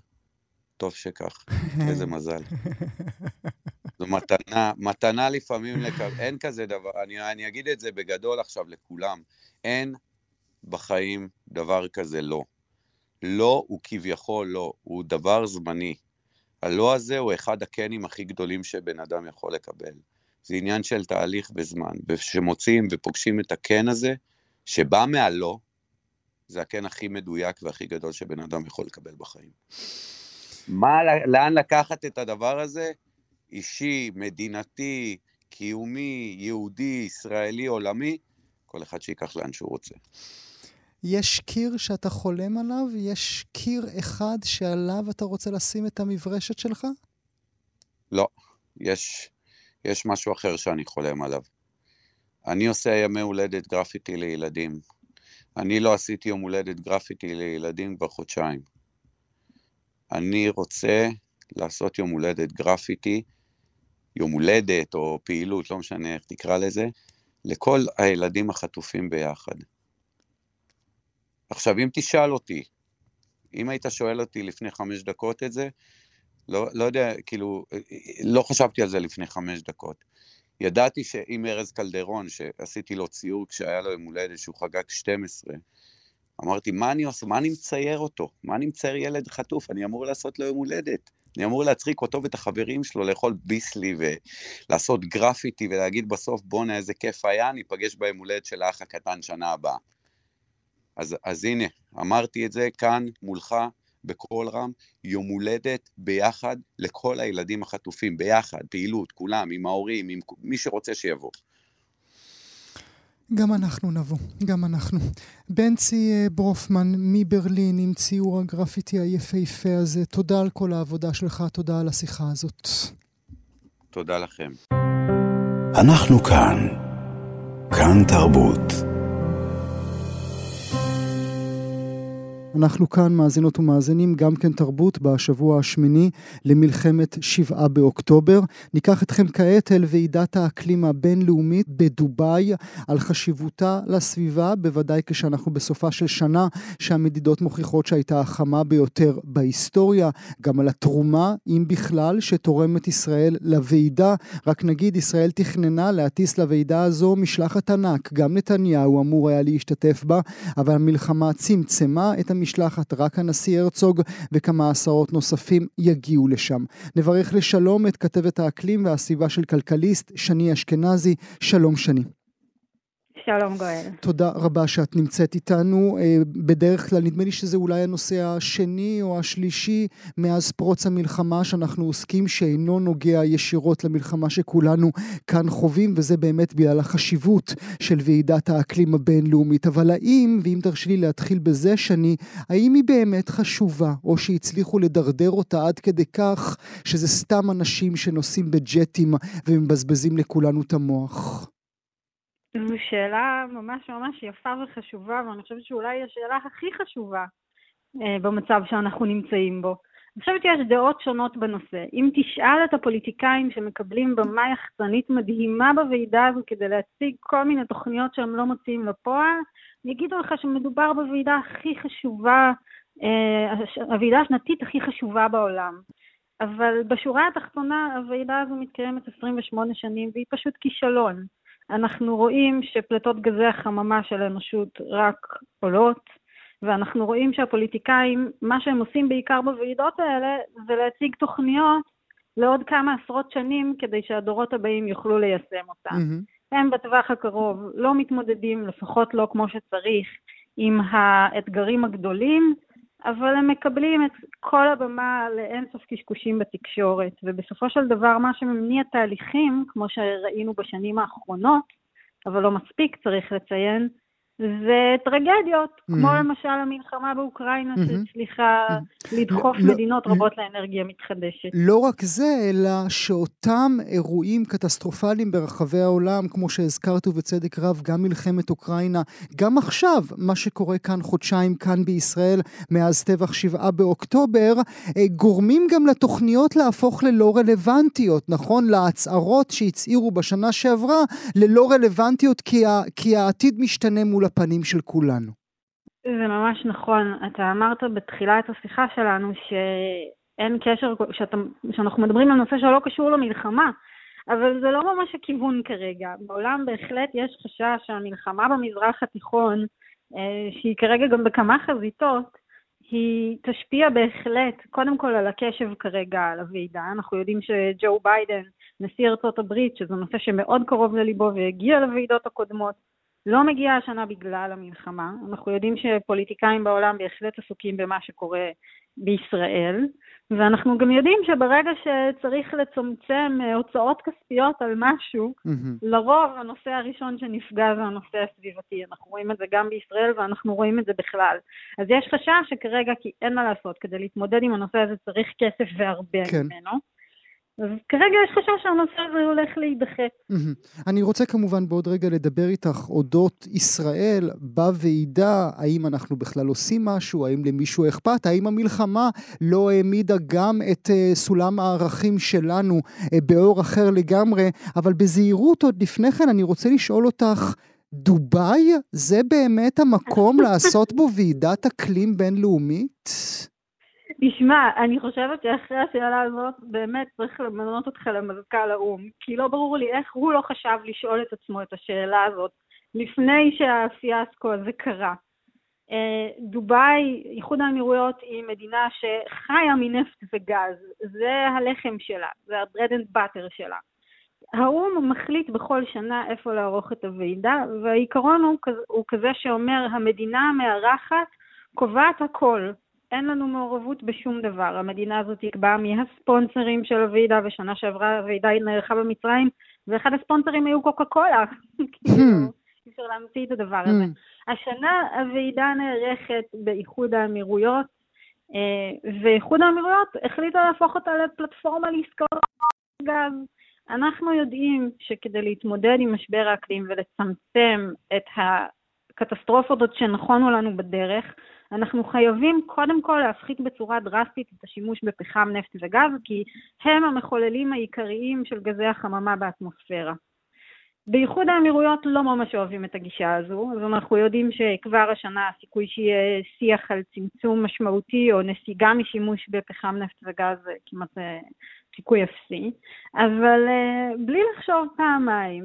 טוב שכך, איזה מזל. זו מתנה, מתנה לפעמים, לק... אין כזה דבר, אני, אני אגיד את זה בגדול עכשיו לכולם, אין בחיים דבר כזה לא. לא הוא כביכול לא, הוא דבר זמני. הלא הזה הוא אחד הקנים הכי גדולים שבן אדם יכול לקבל. זה עניין של תהליך וזמן, וכשמוצאים ופוגשים את הקן הזה, שבא מהלא, זה הקן הכי מדויק והכי גדול שבן אדם יכול לקבל בחיים. מה, לאן לקחת את הדבר הזה? אישי, מדינתי, קיומי, יהודי, ישראלי, עולמי, כל אחד שיקח לאן שהוא רוצה. יש קיר שאתה חולם עליו? יש קיר אחד שעליו אתה רוצה לשים את המברשת שלך? לא, יש, יש משהו אחר שאני חולם עליו. אני עושה ימי הולדת גרפיטי לילדים. אני לא עשיתי יום הולדת גרפיטי לילדים כבר חודשיים. אני רוצה לעשות יום הולדת גרפיטי, יום הולדת או פעילות, לא משנה איך תקרא לזה, לכל הילדים החטופים ביחד. עכשיו, אם תשאל אותי, אם היית שואל אותי לפני חמש דקות את זה, לא, לא יודע, כאילו, לא חשבתי על זה לפני חמש דקות. ידעתי שאם ארז קלדרון, שעשיתי לו ציור כשהיה לו יום הולדת, שהוא חגג 12, אמרתי, מה אני עושה? מה אני מצייר אותו? מה אני מצייר ילד חטוף? אני אמור לעשות לו יום הולדת. אני אמור להצחיק אותו ואת החברים שלו לאכול ביסלי ולעשות גרפיטי ולהגיד בסוף, בואנה איזה כיף היה, ניפגש ביום הולדת של האח הקטן שנה הבאה. אז, אז הנה, אמרתי את זה כאן מולך בקול רם, יום הולדת ביחד לכל הילדים החטופים, ביחד, פעילות, כולם, עם ההורים, עם מי שרוצה שיבוא. גם אנחנו נבוא, גם אנחנו. בנצי אה, ברופמן מברלין עם ציור הגרפיטי היפהפה הזה, תודה על כל העבודה שלך, תודה על השיחה הזאת. תודה לכם. אנחנו כאן. כאן תרבות. אנחנו כאן, מאזינות ומאזינים, גם כן תרבות בשבוע השמיני למלחמת שבעה באוקטובר. ניקח אתכם כעת אל ועידת האקלים הבינלאומית בדובאי, על חשיבותה לסביבה, בוודאי כשאנחנו בסופה של שנה שהמדידות מוכיחות שהייתה החמה ביותר בהיסטוריה, גם על התרומה, אם בכלל, שתורמת ישראל לוועידה. רק נגיד, ישראל תכננה להטיס לוועידה הזו משלחת ענק, גם נתניהו אמור היה להשתתף בה, אבל המלחמה צמצמה את המשלחת. רק הנשיא הרצוג וכמה עשרות נוספים יגיעו לשם. נברך לשלום את כתבת האקלים והסביבה של כלכליסט, שני אשכנזי. שלום שני. שלום גואל. תודה רבה שאת נמצאת איתנו. אה, בדרך כלל נדמה לי שזה אולי הנושא השני או השלישי מאז פרוץ המלחמה שאנחנו עוסקים, שאינו נוגע ישירות למלחמה שכולנו כאן חווים, וזה באמת בגלל החשיבות של ועידת האקלים הבינלאומית. אבל האם, ואם תרשי לי להתחיל בזה, שני, האם היא באמת חשובה, או שהצליחו לדרדר אותה עד כדי כך שזה סתם אנשים שנוסעים בג'טים ומבזבזים לכולנו את המוח? זו שאלה ממש ממש יפה וחשובה, ואני חושבת שאולי השאלה הכי חשובה אה, במצב שאנחנו נמצאים בו. אני חושבת שיש דעות שונות בנושא. אם תשאל את הפוליטיקאים שמקבלים במה יחצנית מדהימה בוועידה הזו כדי להציג כל מיני תוכניות שהם לא מוציאים לפועל, יגידו לך שמדובר בוועידה הכי חשובה, אה, הוועידה השנתית הכי חשובה בעולם. אבל בשורה התחתונה הוועידה הזו מתקיימת 28 שנים והיא פשוט כישלון. אנחנו רואים שפליטות גזי החממה של האנושות רק עולות, ואנחנו רואים שהפוליטיקאים, מה שהם עושים בעיקר בוועידות האלה, זה להציג תוכניות לעוד כמה עשרות שנים כדי שהדורות הבאים יוכלו ליישם אותן. Mm-hmm. הם בטווח הקרוב לא מתמודדים, לפחות לא כמו שצריך, עם האתגרים הגדולים, אבל הם מקבלים את כל הבמה לאינסוף קשקושים בתקשורת, ובסופו של דבר מה שמניע תהליכים, כמו שראינו בשנים האחרונות, אבל לא מספיק צריך לציין, זה טרגדיות, mm-hmm. כמו למשל המלחמה באוקראינה mm-hmm. שהצליחה mm-hmm. לדחוף לא, מדינות לא, רבות לאנרגיה מתחדשת. לא רק זה, אלא שאותם אירועים קטסטרופליים ברחבי העולם, כמו שהזכרת ובצדק רב, גם מלחמת אוקראינה, גם עכשיו, מה שקורה כאן חודשיים כאן בישראל, מאז טבח שבעה באוקטובר, אה, גורמים גם לתוכניות להפוך ללא רלוונטיות, נכון? להצהרות שהצהירו בשנה שעברה ללא רלוונטיות כי, ה, כי העתיד משתנה מול הפנים של כולנו. זה ממש נכון. אתה אמרת בתחילת השיחה שלנו שאין קשר, שאתה, שאנחנו מדברים על נושא שלא קשור למלחמה, אבל זה לא ממש הכיוון כרגע. בעולם בהחלט יש חשש שהמלחמה במזרח התיכון, אה, שהיא כרגע גם בכמה חזיתות, היא תשפיע בהחלט, קודם כל על הקשב כרגע על הוועידה. אנחנו יודעים שג'ו ביידן, נשיא ארצות הברית, שזה נושא שמאוד קרוב לליבו והגיע לוועידות הקודמות, לא מגיעה השנה בגלל המלחמה. אנחנו יודעים שפוליטיקאים בעולם בהחלט עסוקים במה שקורה בישראל, ואנחנו גם יודעים שברגע שצריך לצמצם אה, הוצאות כספיות על משהו, mm-hmm. לרוב הנושא הראשון שנפגע זה הנושא הסביבתי. אנחנו רואים את זה גם בישראל ואנחנו רואים את זה בכלל. אז יש חשש שכרגע, כי אין מה לעשות, כדי להתמודד עם הנושא הזה צריך כסף והרבה כן. ממנו. אז כרגע יש חשש שהנושא הזה הולך להידחה. אני רוצה כמובן בעוד רגע לדבר איתך אודות ישראל בוועידה, האם אנחנו בכלל עושים משהו, האם למישהו אכפת, האם המלחמה לא העמידה גם את uh, סולם הערכים שלנו uh, באור אחר לגמרי, אבל בזהירות עוד לפני כן אני רוצה לשאול אותך, דובאי זה באמת המקום לעשות בו ועידת אקלים בינלאומית? תשמע, אני חושבת שאחרי השאלה הזאת באמת צריך למנות אותך למזכ"ל האו"ם, כי לא ברור לי איך הוא לא חשב לשאול את עצמו את השאלה הזאת לפני שהפיאסקו הזה קרה. אה, דובאי, איחוד האמירויות היא מדינה שחיה מנפט וגז, זה הלחם שלה, זה ה-bread and butter שלה. האו"ם מחליט בכל שנה איפה לערוך את הוועידה, והעיקרון הוא, הוא כזה שאומר המדינה המארחת קובעת הכל, אין לנו מעורבות בשום דבר. המדינה הזאת תקבע מי הספונסרים של הוועידה, ושנה שעברה הוועידה נערכה במצרים, ואחד הספונסרים היו קוקה קולה. כאילו, hmm. אי אפשר להמציא את הדבר הזה. Hmm. השנה הוועידה נערכת באיחוד האמירויות, אה, ואיחוד האמירויות החליטה להפוך אותה לפלטפורמה לעסקאות גז. אנחנו יודעים שכדי להתמודד עם משבר האקלים ולצמצם את הקטסטרופות עוד שנכונו לנו בדרך, אנחנו חייבים קודם כל להפחית בצורה דרסטית את השימוש בפחם, נפט וגז, כי הם המחוללים העיקריים של גזי החממה באטמוספירה. באיחוד האמירויות לא ממש אוהבים את הגישה הזו, אז אנחנו יודעים שכבר השנה הסיכוי שיהיה שיח על צמצום משמעותי או נסיגה משימוש בפחם, נפט וגז זה כמעט אה, סיכוי אפסי, אבל אה, בלי לחשוב פעמיים,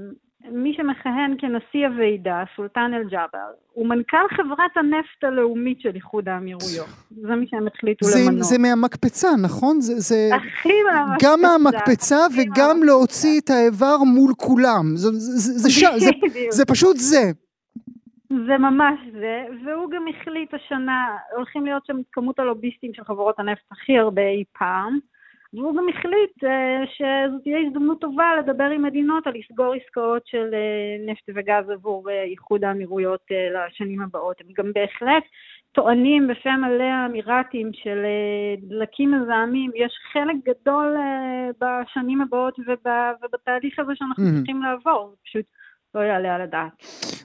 מי שמכהן כנשיא הוועידה, סולטן אל-ג'אבר, הוא מנכ"ל חברת הנפט הלאומית של איחוד האמירויות. זה מי שהם החליטו זה, למנות. זה מהמקפצה, נכון? זה, זה הכי מהמקפצה. גם מהמקפצה וגם להוציא את האיבר מול כולם. זה, זה, זה, ש... זה, זה פשוט זה. זה ממש זה, והוא גם החליט השנה, הולכים להיות שם כמות הלוביסטים של חברות הנפט הכי הרבה אי פעם, והוא גם החליט uh, שזו תהיה הזדמנות טובה לדבר עם מדינות על לסגור עסקאות של uh, נפט וגז עבור uh, איחוד האמירויות לשנים הבאות. הם גם בהחלט טוענים בפה מלא האמירתים של דלקים מזהמים, יש חלק גדול בשנים הבאות ובתהליך הזה שאנחנו mm-hmm. צריכים לעבור, פשוט לא יעלה על הדעת.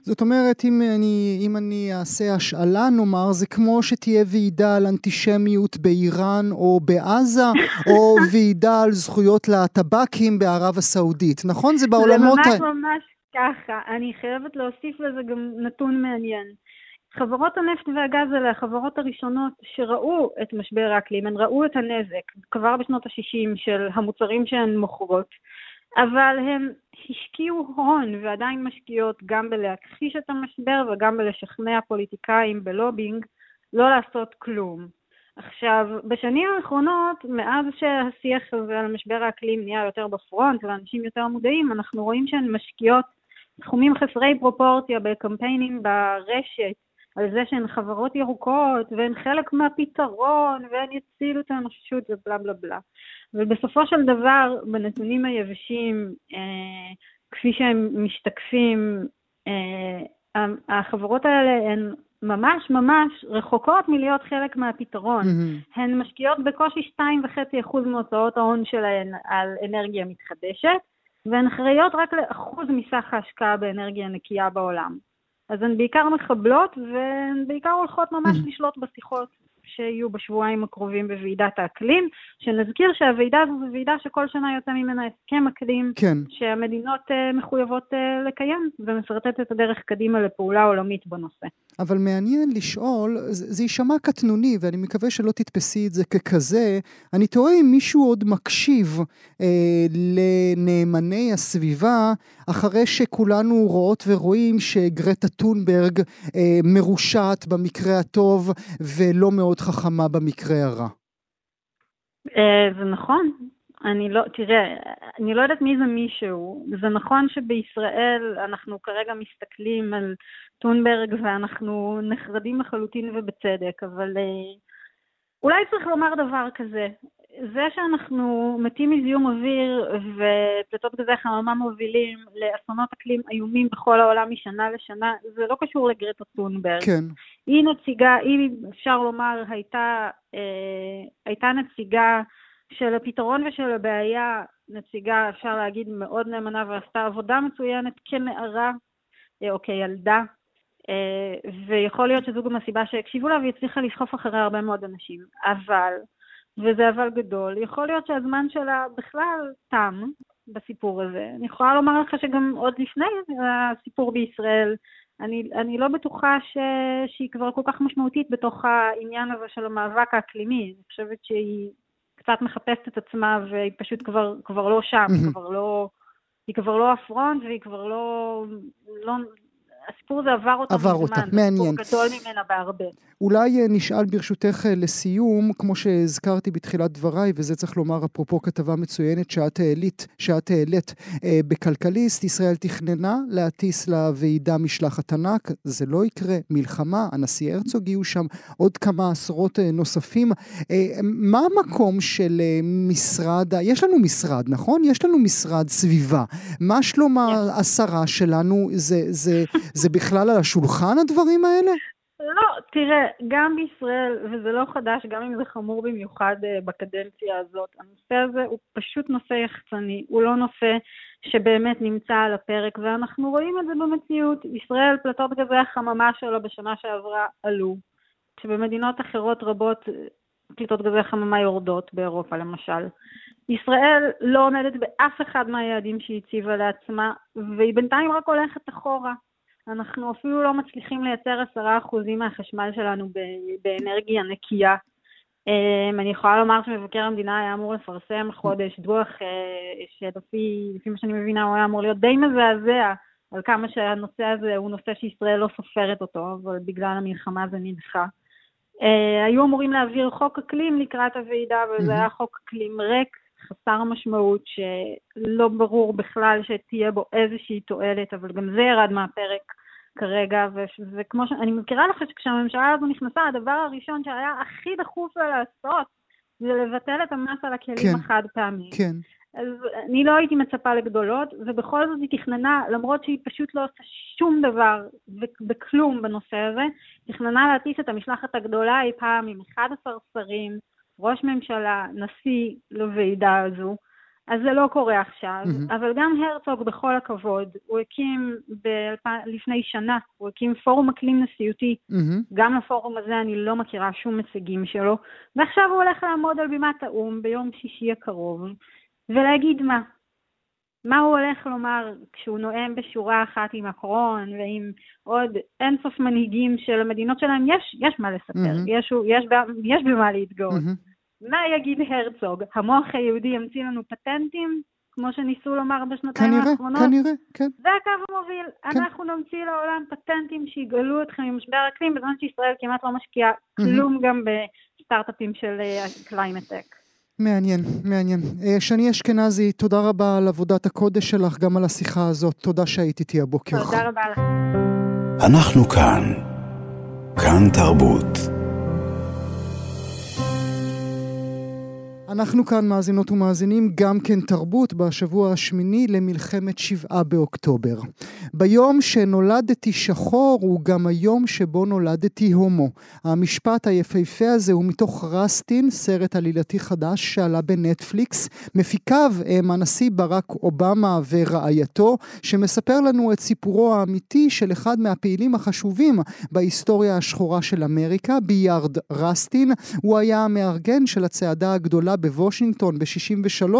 זאת אומרת, אם אני, אם אני אעשה השאלה, נאמר, זה כמו שתהיה ועידה על אנטישמיות באיראן או בעזה, או ועידה על זכויות להטבקים בערב הסעודית, נכון? זה בעולמות... זה ממש ממש ככה. אני חייבת להוסיף לזה גם נתון מעניין. חברות הנפט והגז האלה, החברות הראשונות שראו את משבר האקלים, הן ראו את הנזק כבר בשנות ה-60 של המוצרים שהן מוכרות. אבל הם השקיעו הון ועדיין משקיעות גם בלהכחיש את המשבר וגם בלשכנע פוליטיקאים בלובינג לא לעשות כלום. עכשיו, בשנים האחרונות, מאז שהשיח הזה על משבר האקלים נהיה יותר בפרונט ואנשים יותר מודעים, אנחנו רואים שהן משקיעות סכומים חסרי פרופורציה בקמפיינים ברשת על זה שהן חברות ירוקות והן חלק מהפתרון והן יצילו את האנושות ובלה בלה בלה. ובסופו של דבר, בנתונים היבשים, אה, כפי שהם משתקפים, אה, החברות האלה הן ממש ממש רחוקות מלהיות חלק מהפתרון. Mm-hmm. הן משקיעות בקושי 2.5% מהוצאות ההון שלהן על אנרגיה מתחדשת, והן אחראיות רק לאחוז מסך ההשקעה באנרגיה נקייה בעולם. אז הן בעיקר מחבלות, והן בעיקר הולכות ממש mm-hmm. לשלוט בשיחות שיהיו בשבועיים הקרובים בוועידת האקלים, שנזכיר שהוועידה הזו זו ועידה שכל שנה יוצא ממנה הסכם אקלים, כן. שהמדינות uh, מחויבות uh, לקיים, ומסרטט את הדרך קדימה לפעולה עולמית בנושא. אבל מעניין לשאול, זה, יישמע קטנוני, ואני מקווה שלא תתפסי את זה ככזה, אני תוהה אם מישהו עוד מקשיב אה, לנאמני הסביבה, אחרי שכולנו רואות ורואים שגרטה טונברג אה, מרושעת במקרה הטוב, ולא מאוד חכמה במקרה הרע. אה, זה נכון. אני לא, תראה, אני לא יודעת מי זה מישהו. זה נכון שבישראל אנחנו כרגע מסתכלים על טונברג ואנחנו נחרדים לחלוטין ובצדק, אבל אה, אולי צריך לומר דבר כזה. זה שאנחנו מתים מזיהום אוויר ופליטות גזי חממה מובילים לאסונות אקלים איומים בכל העולם משנה לשנה, זה לא קשור לגרטה טונברג. כן. היא נציגה, היא, אפשר לומר, הייתה, אה, הייתה נציגה של הפתרון ושל הבעיה, נציגה, אפשר להגיד, מאוד נאמנה ועשתה עבודה מצוינת כנערה אה, או כילדה. אה, ויכול להיות שזו גם הסיבה שהקשיבו לה והיא הצליחה לסחוף אחרי הרבה מאוד אנשים. אבל וזה אבל גדול. יכול להיות שהזמן שלה בכלל תם בסיפור הזה. אני יכולה לומר לך שגם עוד לפני הסיפור בישראל, אני, אני לא בטוחה ש, שהיא כבר כל כך משמעותית בתוך העניין הזה של המאבק האקלימי. אני חושבת שהיא קצת מחפשת את עצמה והיא פשוט כבר, כבר לא שם, כבר לא... היא כבר לא הפרונט והיא כבר לא, לא, הסיפור הזה עבר אותה עבר מזמן, אותה, מעניין. הוא גדול ממנה בהרבה. אולי אה, נשאל ברשותך אה, לסיום, כמו שהזכרתי בתחילת דבריי, וזה צריך לומר אפרופו כתבה מצוינת שאת העלית, שאת העלית אה, בכלכליסט, ישראל תכננה להטיס לוועידה משלחת ענק, זה לא יקרה, מלחמה, הנשיא הרצוג יהיו שם, עוד כמה עשרות אה, נוספים. אה, מה המקום של אה, משרד, יש לנו משרד, נכון? יש לנו משרד סביבה. מה שלום השרה שלנו? זה, זה, זה בכלל על השולחן הדברים האלה? לא, תראה, גם בישראל, וזה לא חדש, גם אם זה חמור במיוחד uh, בקדנציה הזאת, הנושא הזה הוא פשוט נושא יחצני, הוא לא נושא שבאמת נמצא על הפרק, ואנחנו רואים את זה במציאות. ישראל, פלטות גזי החממה שלו בשנה שעברה עלו, כשבמדינות אחרות רבות פליטות גזי חממה יורדות, באירופה למשל. ישראל לא עומדת באף אחד מהיעדים שהיא הציבה לעצמה, והיא בינתיים רק הולכת אחורה. אנחנו אפילו לא מצליחים לייצר עשרה אחוזים מהחשמל שלנו באנרגיה נקייה. אמ, אני יכולה לומר שמבקר המדינה היה אמור לפרסם חודש דוח אה, שלפי מה שאני מבינה הוא היה אמור להיות די מזעזע על כמה שהנושא הזה הוא נושא שישראל לא סופרת אותו, אבל בגלל המלחמה זה נדחה. אה, היו אמורים להעביר חוק אקלים לקראת הוועידה, וזה היה חוק אקלים ריק, חסר משמעות, שלא ברור בכלל שתהיה בו איזושהי תועלת, אבל גם זה ירד מהפרק. כרגע, ו- וכמו שאני מזכירה לך שכשהממשלה הזו נכנסה, הדבר הראשון שהיה הכי דחוף לה לעשות, זה לבטל את המס על הכלים כן. החד פעמיים. כן. אז אני לא הייתי מצפה לגדולות, ובכל זאת היא תכננה, למרות שהיא פשוט לא עושה שום דבר בכלום בנושא הזה, תכננה להטיס את המשלחת הגדולה אי פעם עם 11 שרים, ראש ממשלה, נשיא לוועידה הזו. אז זה לא קורה עכשיו, מהמם. אבל גם הרצוג, בכל הכבוד, הוא הקים ב- לפני שנה, הוא הקים פורום אקלים נשיאותי מהמם. גם לפורום הזה אני לא מכירה שום הישגים שלו, ועכשיו הוא הולך לעמוד על בימת האו"ם ביום שישי הקרוב, ולהגיד מה. מה הוא הולך לומר כשהוא נואם בשורה אחת עם מקרון ועם עוד אינסוף מנהיגים של המדינות שלהם? יש, יש מה לספר, מהמם. יש, יש, יש במה להתגאות. מהמם. מה יגיד הרצוג? המוח היהודי ימציא לנו פטנטים, כמו שניסו לומר בשנתיים כנראה, האחרונות? כנראה, כן. זה הקו המוביל. כן. אנחנו נמציא לעולם פטנטים שיגאלו אתכם ממשבר האקלים, בזמן שישראל כמעט לא משקיעה. כלום גם בסטארט-אפים של climate tech. מעניין, מעניין. אה, שני אשכנזי, תודה רבה על עבודת הקודש שלך, גם על השיחה הזאת. תודה שהיית איתי הבוקר. תודה רבה לך. אנחנו כאן. כאן תרבות. אנחנו כאן מאזינות ומאזינים גם כן תרבות בשבוע השמיני למלחמת שבעה באוקטובר. ביום שנולדתי שחור הוא גם היום שבו נולדתי הומו. המשפט היפהפה הזה הוא מתוך רסטין, סרט עלילתי חדש שעלה בנטפליקס. מפיקיו הם הנשיא ברק אובמה ורעייתו, שמספר לנו את סיפורו האמיתי של אחד מהפעילים החשובים בהיסטוריה השחורה של אמריקה, ביארד רסטין. הוא היה המארגן של הצעדה הגדולה בוושינגטון ב-63,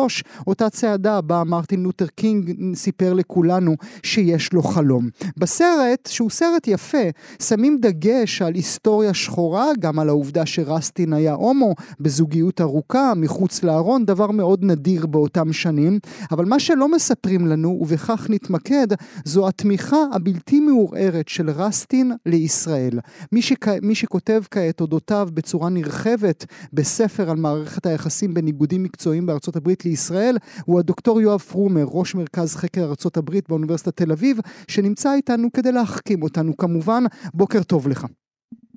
אותה צעדה בה מרטין לותר קינג סיפר לכולנו שיש לו חלום. בסרט, שהוא סרט יפה, שמים דגש על היסטוריה שחורה, גם על העובדה שרסטין היה הומו, בזוגיות ארוכה, מחוץ לארון, דבר מאוד נדיר באותם שנים. אבל מה שלא מספרים לנו, ובכך נתמקד, זו התמיכה הבלתי מעורערת של רסטין לישראל. מי, שכ... מי שכותב כעת אודותיו בצורה נרחבת בספר על מערכת היחסים בין איגודים מקצועיים בארצות הברית לישראל, הוא הדוקטור יואב פרומר, ראש מרכז חקר ארצות הברית באוניברסיטת תל אביב, שנמצא איתנו כדי להחכים אותנו כמובן. בוקר טוב לך.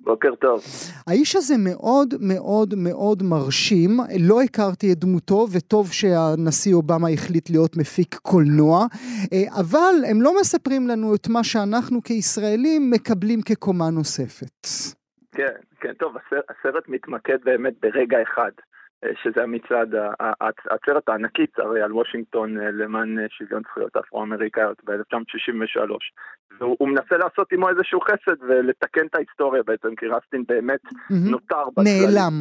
בוקר טוב. האיש הזה מאוד מאוד מאוד מרשים, לא הכרתי את דמותו, וטוב שהנשיא אובמה החליט להיות מפיק קולנוע, אה, אבל הם לא מספרים לנו את מה שאנחנו כישראלים מקבלים כקומה נוספת. כן, כן, טוב, הסרט, מתמקד באמת ברגע אחד, שזה המצעד, העצרת הענקית הרי על וושינגטון אה, למען שוויון זכויות אפרו-אמריקאיות ב-1963. והוא מנסה לעשות עמו איזשהו חסד ולתקן את ההיסטוריה בעצם, כי רסטין באמת. נותר בצללים. נעלם.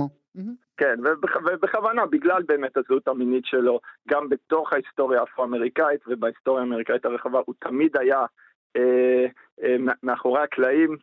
כן, ובכ- ובכוונה, בגלל באמת הזהות המינית שלו, גם בתוך ההיסטוריה האפרו-אמריקאית ובהיסטוריה האמריקאית הרחבה, הוא תמיד היה אה, אה, מא- מאחורי הקלעים, אה,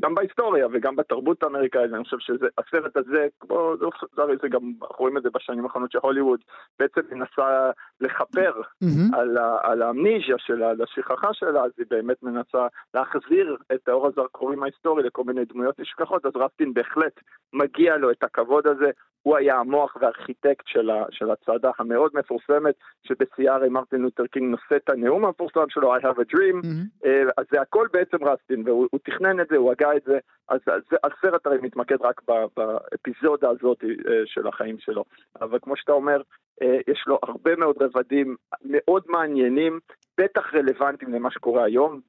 גם בהיסטוריה וגם בתרבות האמריקאית, ואני חושב שהסרט הזה, כמו, הרי זה גם, אנחנו רואים את זה בשנים האחרונות שהוליווד בעצם מנסה לכפר מהמם. על, על האמניזיה שלה, על השכחה שלה, אז היא באמת מנסה להחזיר את האור הזרקורים ההיסטורי לכל מיני דמויות נשכחות, אז רסטין בהחלט מגיע לו את הכבוד הזה. הוא היה המוח והארכיטקט של, ה, של הצעדה המאוד מפורסמת, שבשיאה הרי מרטין לותר קינג נושא את הנאום המפורסם שלו, I have a dream. אה, אז זה הכל בעצם רסטין, והוא הוא תכנן את זה, הוא הגה את זה, אז אז זה- הסרט הרי מתמקד רק באפיזודה הזאת אה, של החיים שלו. אבל כמו שאתה אומר, יש לו הרבה מאוד רבדים מאוד מעניינים, בטח רלוונטיים למה שקורה היום,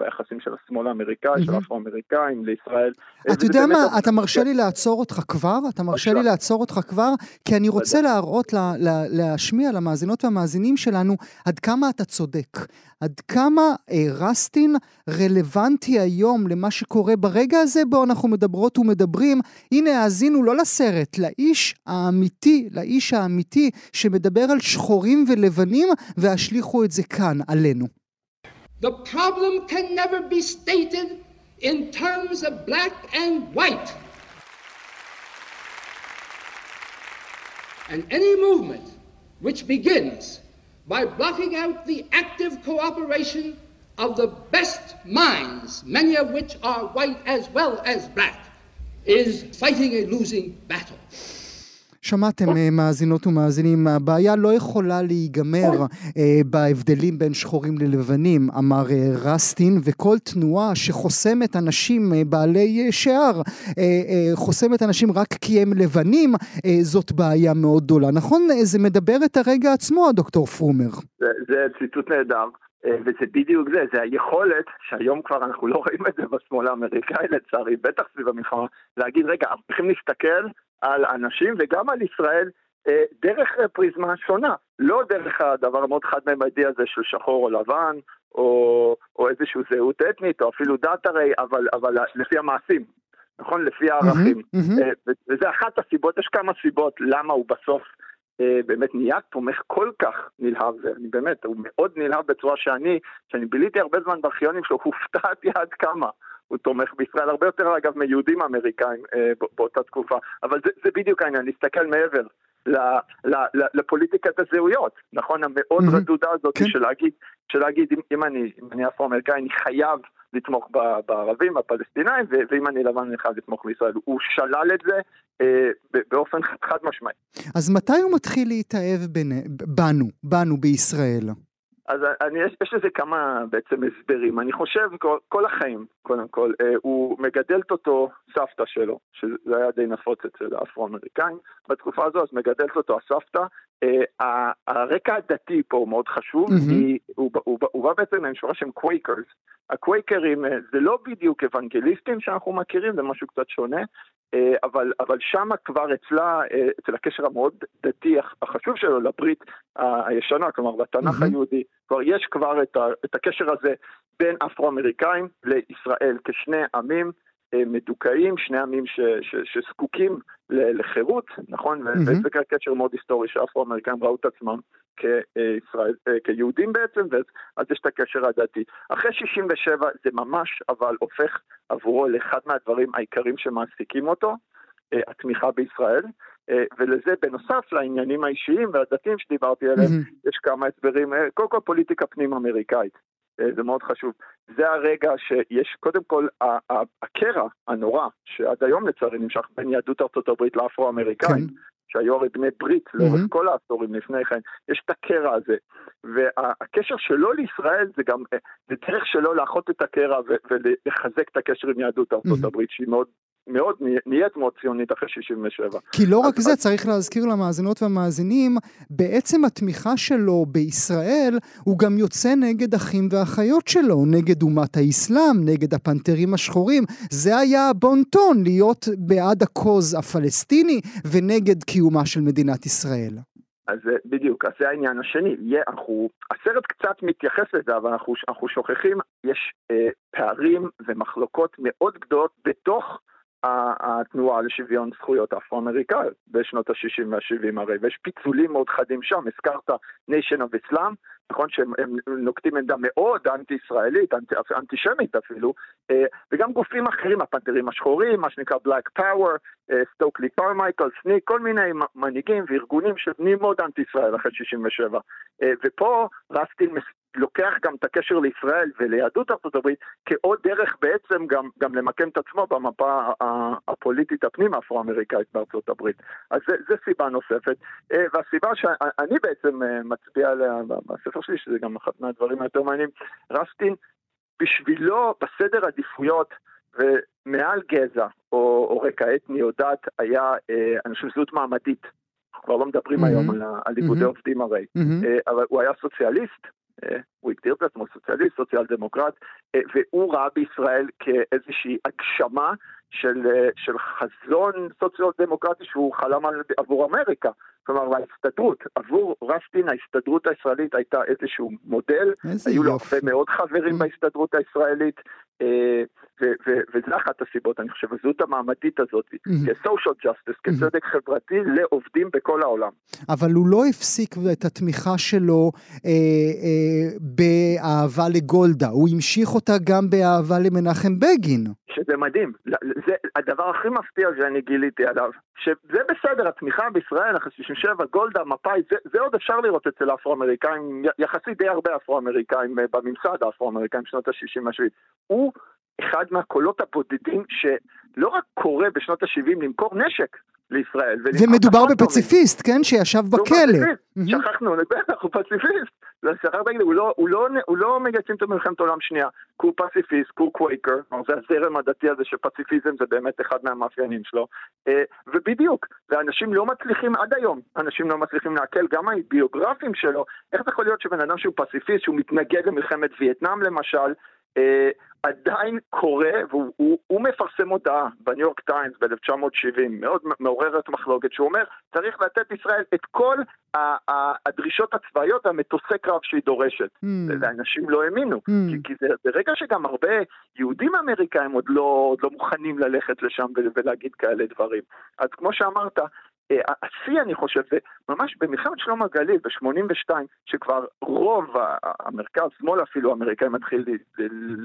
ביחסים של השמאל האמריקאי, של. האפרו-אמריקאים לישראל. אה, אתה יודע מה, אתה מרשה לי לעצור אותך כבר? אתה מרשה לי. לעצור אותך כבר? כי אני רוצה להראות, לה- לה- להשמיע למאזינות והמאזינים שלנו עד כמה אתה צודק. עד כמה אה, רסטין רלוונטי היום למה שקורה ברגע הזה בו אנחנו מדברות ומדברים. הנה, האזינו לא לסרט, לאיש האמיתי, לאיש האמיתי שמדבר על שחורים ולבנים, והשליכו את זה כאן, עלינו. The problem can never be stated in terms of black and white. And any movement which begins by blotting out the active cooperation of the best minds, many of which are white as well as black, is fighting a losing battle. שמעתם אה, מאזינות ומאזינים, הבעיה לא יכולה להיגמר אה, בהבדלים בין שחורים ללבנים, אמר אה, רסטין, וכל תנועה שחוסמת אנשים בעלי שיער, חוסמת אנשים רק כי הם לבנים, זאת בעיה מאוד גדולה. נכון? זה מדבר את הרגע עצמו, הדוקטור פרומר. זה, זה ציטוט נהדר. וזה בדיוק זה, זה היכולת, שהיום כבר אנחנו לא רואים את זה בשמאל האמריקאי לצערי, בטח סביב המלחמה, להגיד רגע, אנחנו צריכים להסתכל על אנשים וגם על ישראל אה, דרך פריזמה שונה, לא דרך הדבר המאוד חד-ממדי הזה של שחור או לבן, או, או איזושהי זהות אתנית, או אפילו דת הרי, אבל, אבל לפי המעשים, נכון? לפי הערכים. מהמם. אה, וזה אחת הסיבות, יש כמה סיבות למה הוא בסוף אה, באמת נהיה תומך כל כך נלהב, ואני באמת, הוא מאוד נלהב בצורה שאני, שאני ביליתי הרבה זמן בארכיונים שלו, הופתעתי עד כמה הוא תומך בישראל, הרבה יותר אגב מיהודים אמריקאים אה, באותה תקופה, אבל זה, זה בדיוק העניין, להסתכל מעבר. ל- ל- ל- לפוליטיקת הזהויות, נכון? המאוד מהמם. רדודה הזאת כן. של להגיד, של להגיד אם, אם אני, אם אני אפרו-אמריקאי, אני חייב לתמוך ב- בערבים, בפלסטינאים, ו- ואם אני לבן אני חייב לתמוך בישראל. הוא שלל את זה אה, באופן חד משמעי. אז מתי הוא מתחיל להתאהב בנו, בנו בישראל? אז אני, יש, יש לזה כמה בעצם הסברים. אני חושב כל, כל החיים, קודם כל, אה, הוא מגדלת אותו סבתא שלו, שזה היה די נפוץ אצל האפרו-אמריקאים. בתקופה הזו, אז מגדלת אותו הסבתא. אה, הרקע הדתי פה הוא מאוד חשוב, מהמם. כי הוא, הוא, בא- הוא בא בעצם עם שורה שהם Quakers. הקווייקרים אה, זה לא בדיוק אוונגליסטים שאנחנו מכירים, זה משהו קצת שונה, אבל, אבל שמה כבר אצלה, אה, אצל הקשר המאוד דתי הח- החשוב שלו לברית הישנה, כלומר בתנ"ך מהמם. היהודי, כבר יש כבר את, ה, את הקשר הזה בין אפרו-אמריקאים לישראל כשני עמים אה, מדוכאים, שני עמים ש, ש, שזקוקים לחירות, נכון? מהמם. וזה קשר מאוד היסטורי שהאפרו-אמריקאים ראו את עצמם כישראל, אה, כיהודים בעצם, ואז יש את הקשר הדתי. אחרי 67 זה ממש אבל הופך עבורו לאחד מהדברים העיקריים שמעסיקים אותו, אה, התמיכה בישראל, אה, ולזה בנוסף לעניינים האישיים והדתיים שדיברתי עליהם, מהמם. יש כמה הסברים, קודם כל פוליטיקה פנים אמריקאית, זה מאוד חשוב. זה הרגע שיש, קודם כל, הקרע הנורא, שעד היום לצערי נמשך בין יהדות ארצות הברית לאפרו-אמריקאים, כן. שהיו הרי בני ברית לאורך מהמם. כל העשורים לפני כן, יש את הקרע הזה. והקשר שלו לישראל זה גם, אה, זה דרך שלו לאחות את הקרע ולחזק את הקשר עם יהדות ארצות מהמם. הברית, שהיא מאוד, מאוד, נהיית מאוד ציונית אחרי 67. כי לא רק זה, צריך להזכיר למאזינות והמאזינים, בעצם התמיכה שלו בישראל, הוא גם יוצא נגד אחים ואחיות שלו, נגד אומת האסלאם, נגד הפנתרים השחורים. זה היה הבון-טון, להיות בעד הקוז הפלסטיני ונגד קיומה של מדינת ישראל. אז זה- בדיוק, אז זה העניין השני. יהיה, אנחנו, הסרט קצת מתייחס לזה, אבל אנחנו, אנחנו שוכחים, יש אה, פערים ומחלוקות מאוד גדולות בתוך התנועה לשוויון זכויות האפרו-אמריקאיות בשנות ה-60 וה-70 הרי, ויש פיצולים מאוד חדים שם, הזכרת Nation of Islam, נכון שהם הם נוקטים עמדה מאוד אנטי-ישראלית, אנטי, אנטישמית אפילו, אה, וגם גופים אחרים, הפנתרים השחורים, מה שנקרא Black Power, סטוקלי קרמייקל, סניק, כל מיני מנהיגים וארגונים שנהיים מאוד אנטי-ישראל אחרי 67. אה, ופה רסטין לוקח גם את הקשר לישראל וליהדות ארצות הברית כעוד דרך בעצם גם, גם למקם את עצמו במפה הפוליטית הפנים האפרו-אמריקאית בארצות הברית. אז זה, זה סיבה נוספת. אה, והסיבה שאני בעצם אה, מצביע עליה בספר שלי, שזה גם אחד מהדברים היותר מעניינים, רסטין, בשבילו בסדר עדיפויות ומעל גזע או, או רקע אתני או דת היה, אה, אני חושב, זהות מעמדית. כבר לא מדברים מהמם. היום על, על איגודי מהמם. עובדים הרי. אה, אבל הוא היה סוציאליסט, הוא הגדיר את עצמו סוציאליסט, סוציאל דמוקרט, אה, והוא ראה בישראל כאיזושהי הגשמה של, אה, של חזון סוציאל דמוקרטי שהוא חלם על, עבור אמריקה. כלומר, ההסתדרות, עבור רסטין ההסתדרות הישראלית הייתה איזשהו מודל, היו לו. הרבה מאוד חברים Mm. בהסתדרות הישראלית, אה, ו- ו- וזה אחת הסיבות, אני חושב, הזהות המעמדית הזאת, Mm. כ-social justice, כצדק חברתי לעובדים בכל העולם. אבל הוא לא הפסיק את התמיכה שלו אה, אה, באהבה לגולדה, הוא המשיך אותה גם באהבה למנחם בגין. שזה מדהים, זה הדבר הכי מפתיע שאני גיליתי עליו, שזה בסדר, התמיכה בישראל אחרי 67, גולדה, מפא"י, זה, זה עוד אפשר לראות אצל האפרו-אמריקאים, יחסית די הרבה אפרו-אמריקאים אה, בממסד האפרו-אמריקאים שנות ה-60 וה-70. הוא אחד מהקולות הבודדים שלא רק קורא בשנות ה-70 למכור נשק, לישראל. ומדובר בפציפיסט, כן? שישב בכלא. שכחנו, הוא פציפיסט. שכחת להגיד, הוא לא, הוא לא, לא מגייסים את מלחמת העולם שנייה, כי הוא פציפיסט, כי הוא קווייקר, זה הזרם הדתי הזה שפציפיזם זה באמת אחד מהמאפיינים שלו. אה, ובדיוק, ואנשים לא מצליחים עד היום, אנשים לא מצליחים לעכל, גם הביוגרפים שלו, איך זה יכול להיות שבן אדם שהוא פציפיסט, שהוא מתנגד למלחמת וייטנאם למשל, עדיין קורה, והוא הוא, הוא מפרסם הודעה בניו יורק טיימס ב-1970, מאוד מעוררת מחלוקת, שהוא אומר, צריך לתת ישראל את כל הדרישות הצבאיות והמטוסי קרב שהיא דורשת. Mm. ואנשים לא האמינו, mm. כי, כי זה ברגע שגם הרבה יהודים אמריקאים עוד לא, עוד לא מוכנים ללכת לשם ולהגיד כאלה דברים. אז כמו שאמרת, אה, השיא אני חושב זה ממש במלחמת שלום הגליל ב-82 שכבר רוב המרכז שמאל אפילו האמריקאי מתחיל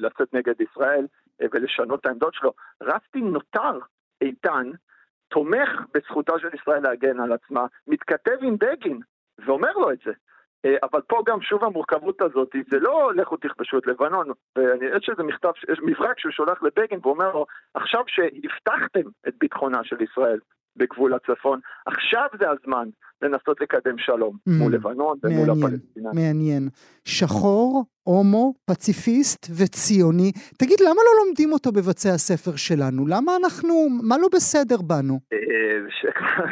לצאת נגד ישראל אה, ולשנות את העמדות שלו. רסטין נותר איתן תומך בזכותה של ישראל להגן על עצמה מתכתב עם בגין ואומר לו את זה. אה, אבל פה גם שוב המורכבות הזאת, זה לא לכו תכבשו את לבנון, ואני יודעת שזה מכתב, מברק שהוא שולח לבגין ואומר לו, עכשיו שהבטחתם את ביטחונה של ישראל, בגבול הצפון. עכשיו זה הזמן לנסות לקדם שלום mm, מול לבנון ומול הפלסטינאים. מעניין. שחור, הומו, פציפיסט וציוני. תגיד, למה לא לומדים אותו בבתי הספר שלנו? למה אנחנו, מה לא בסדר בנו? אה,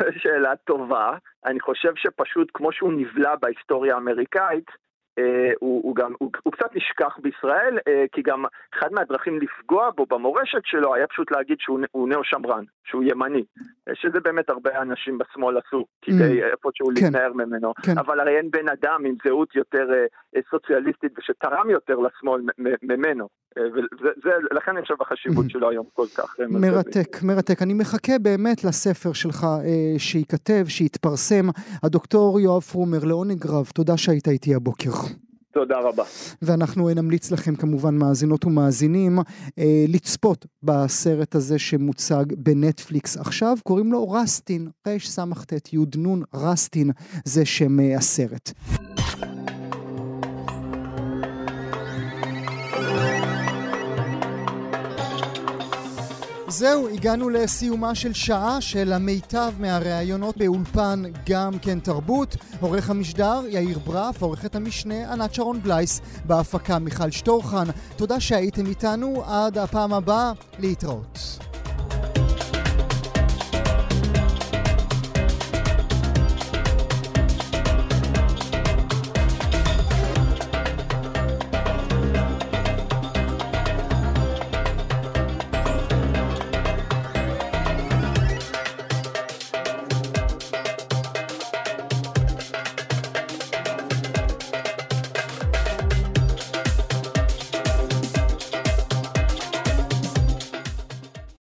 שאלה טובה. אני חושב שפשוט כמו שהוא נבלע בהיסטוריה האמריקאית, הוא, הוא גם, הוא, הוא קצת נשכח בישראל, אה, כי גם אחד מהדרכים לפגוע בו במורשת שלו היה פשוט להגיד שהוא נאו-שמרן, שהוא ימני, אה, שזה באמת הרבה אנשים בשמאל עשו, כדי mm. איפשהו כן. להתנער ממנו, כן. אבל הרי אין בן אדם עם זהות יותר סוציאליסטית ושתרם יותר לשמאל ממנו. ולכן אני חושב החשיבות mm-hmm. שלו היום כל כך מרתק, מרתק. אני מחכה באמת לספר שלך שייכתב, שיתפרסם. הדוקטור יואב פרומר, לעונג רב, תודה שהיית איתי הבוקר. תודה רבה. ואנחנו נמליץ לכם כמובן מאזינות ומאזינים אה, לצפות בסרט הזה שמוצג בנטפליקס עכשיו, קוראים לו רסטין, רס"ט י"נ רסטין, זה שם אה, הסרט. זהו, הגענו לסיומה של שעה של המיטב מהראיונות באולפן גם כן תרבות. עורך המשדר יאיר ברף, עורכת המשנה ענת שרון בלייס, בהפקה מיכל שטורחן. תודה שהייתם איתנו, עד הפעם הבאה, להתראות.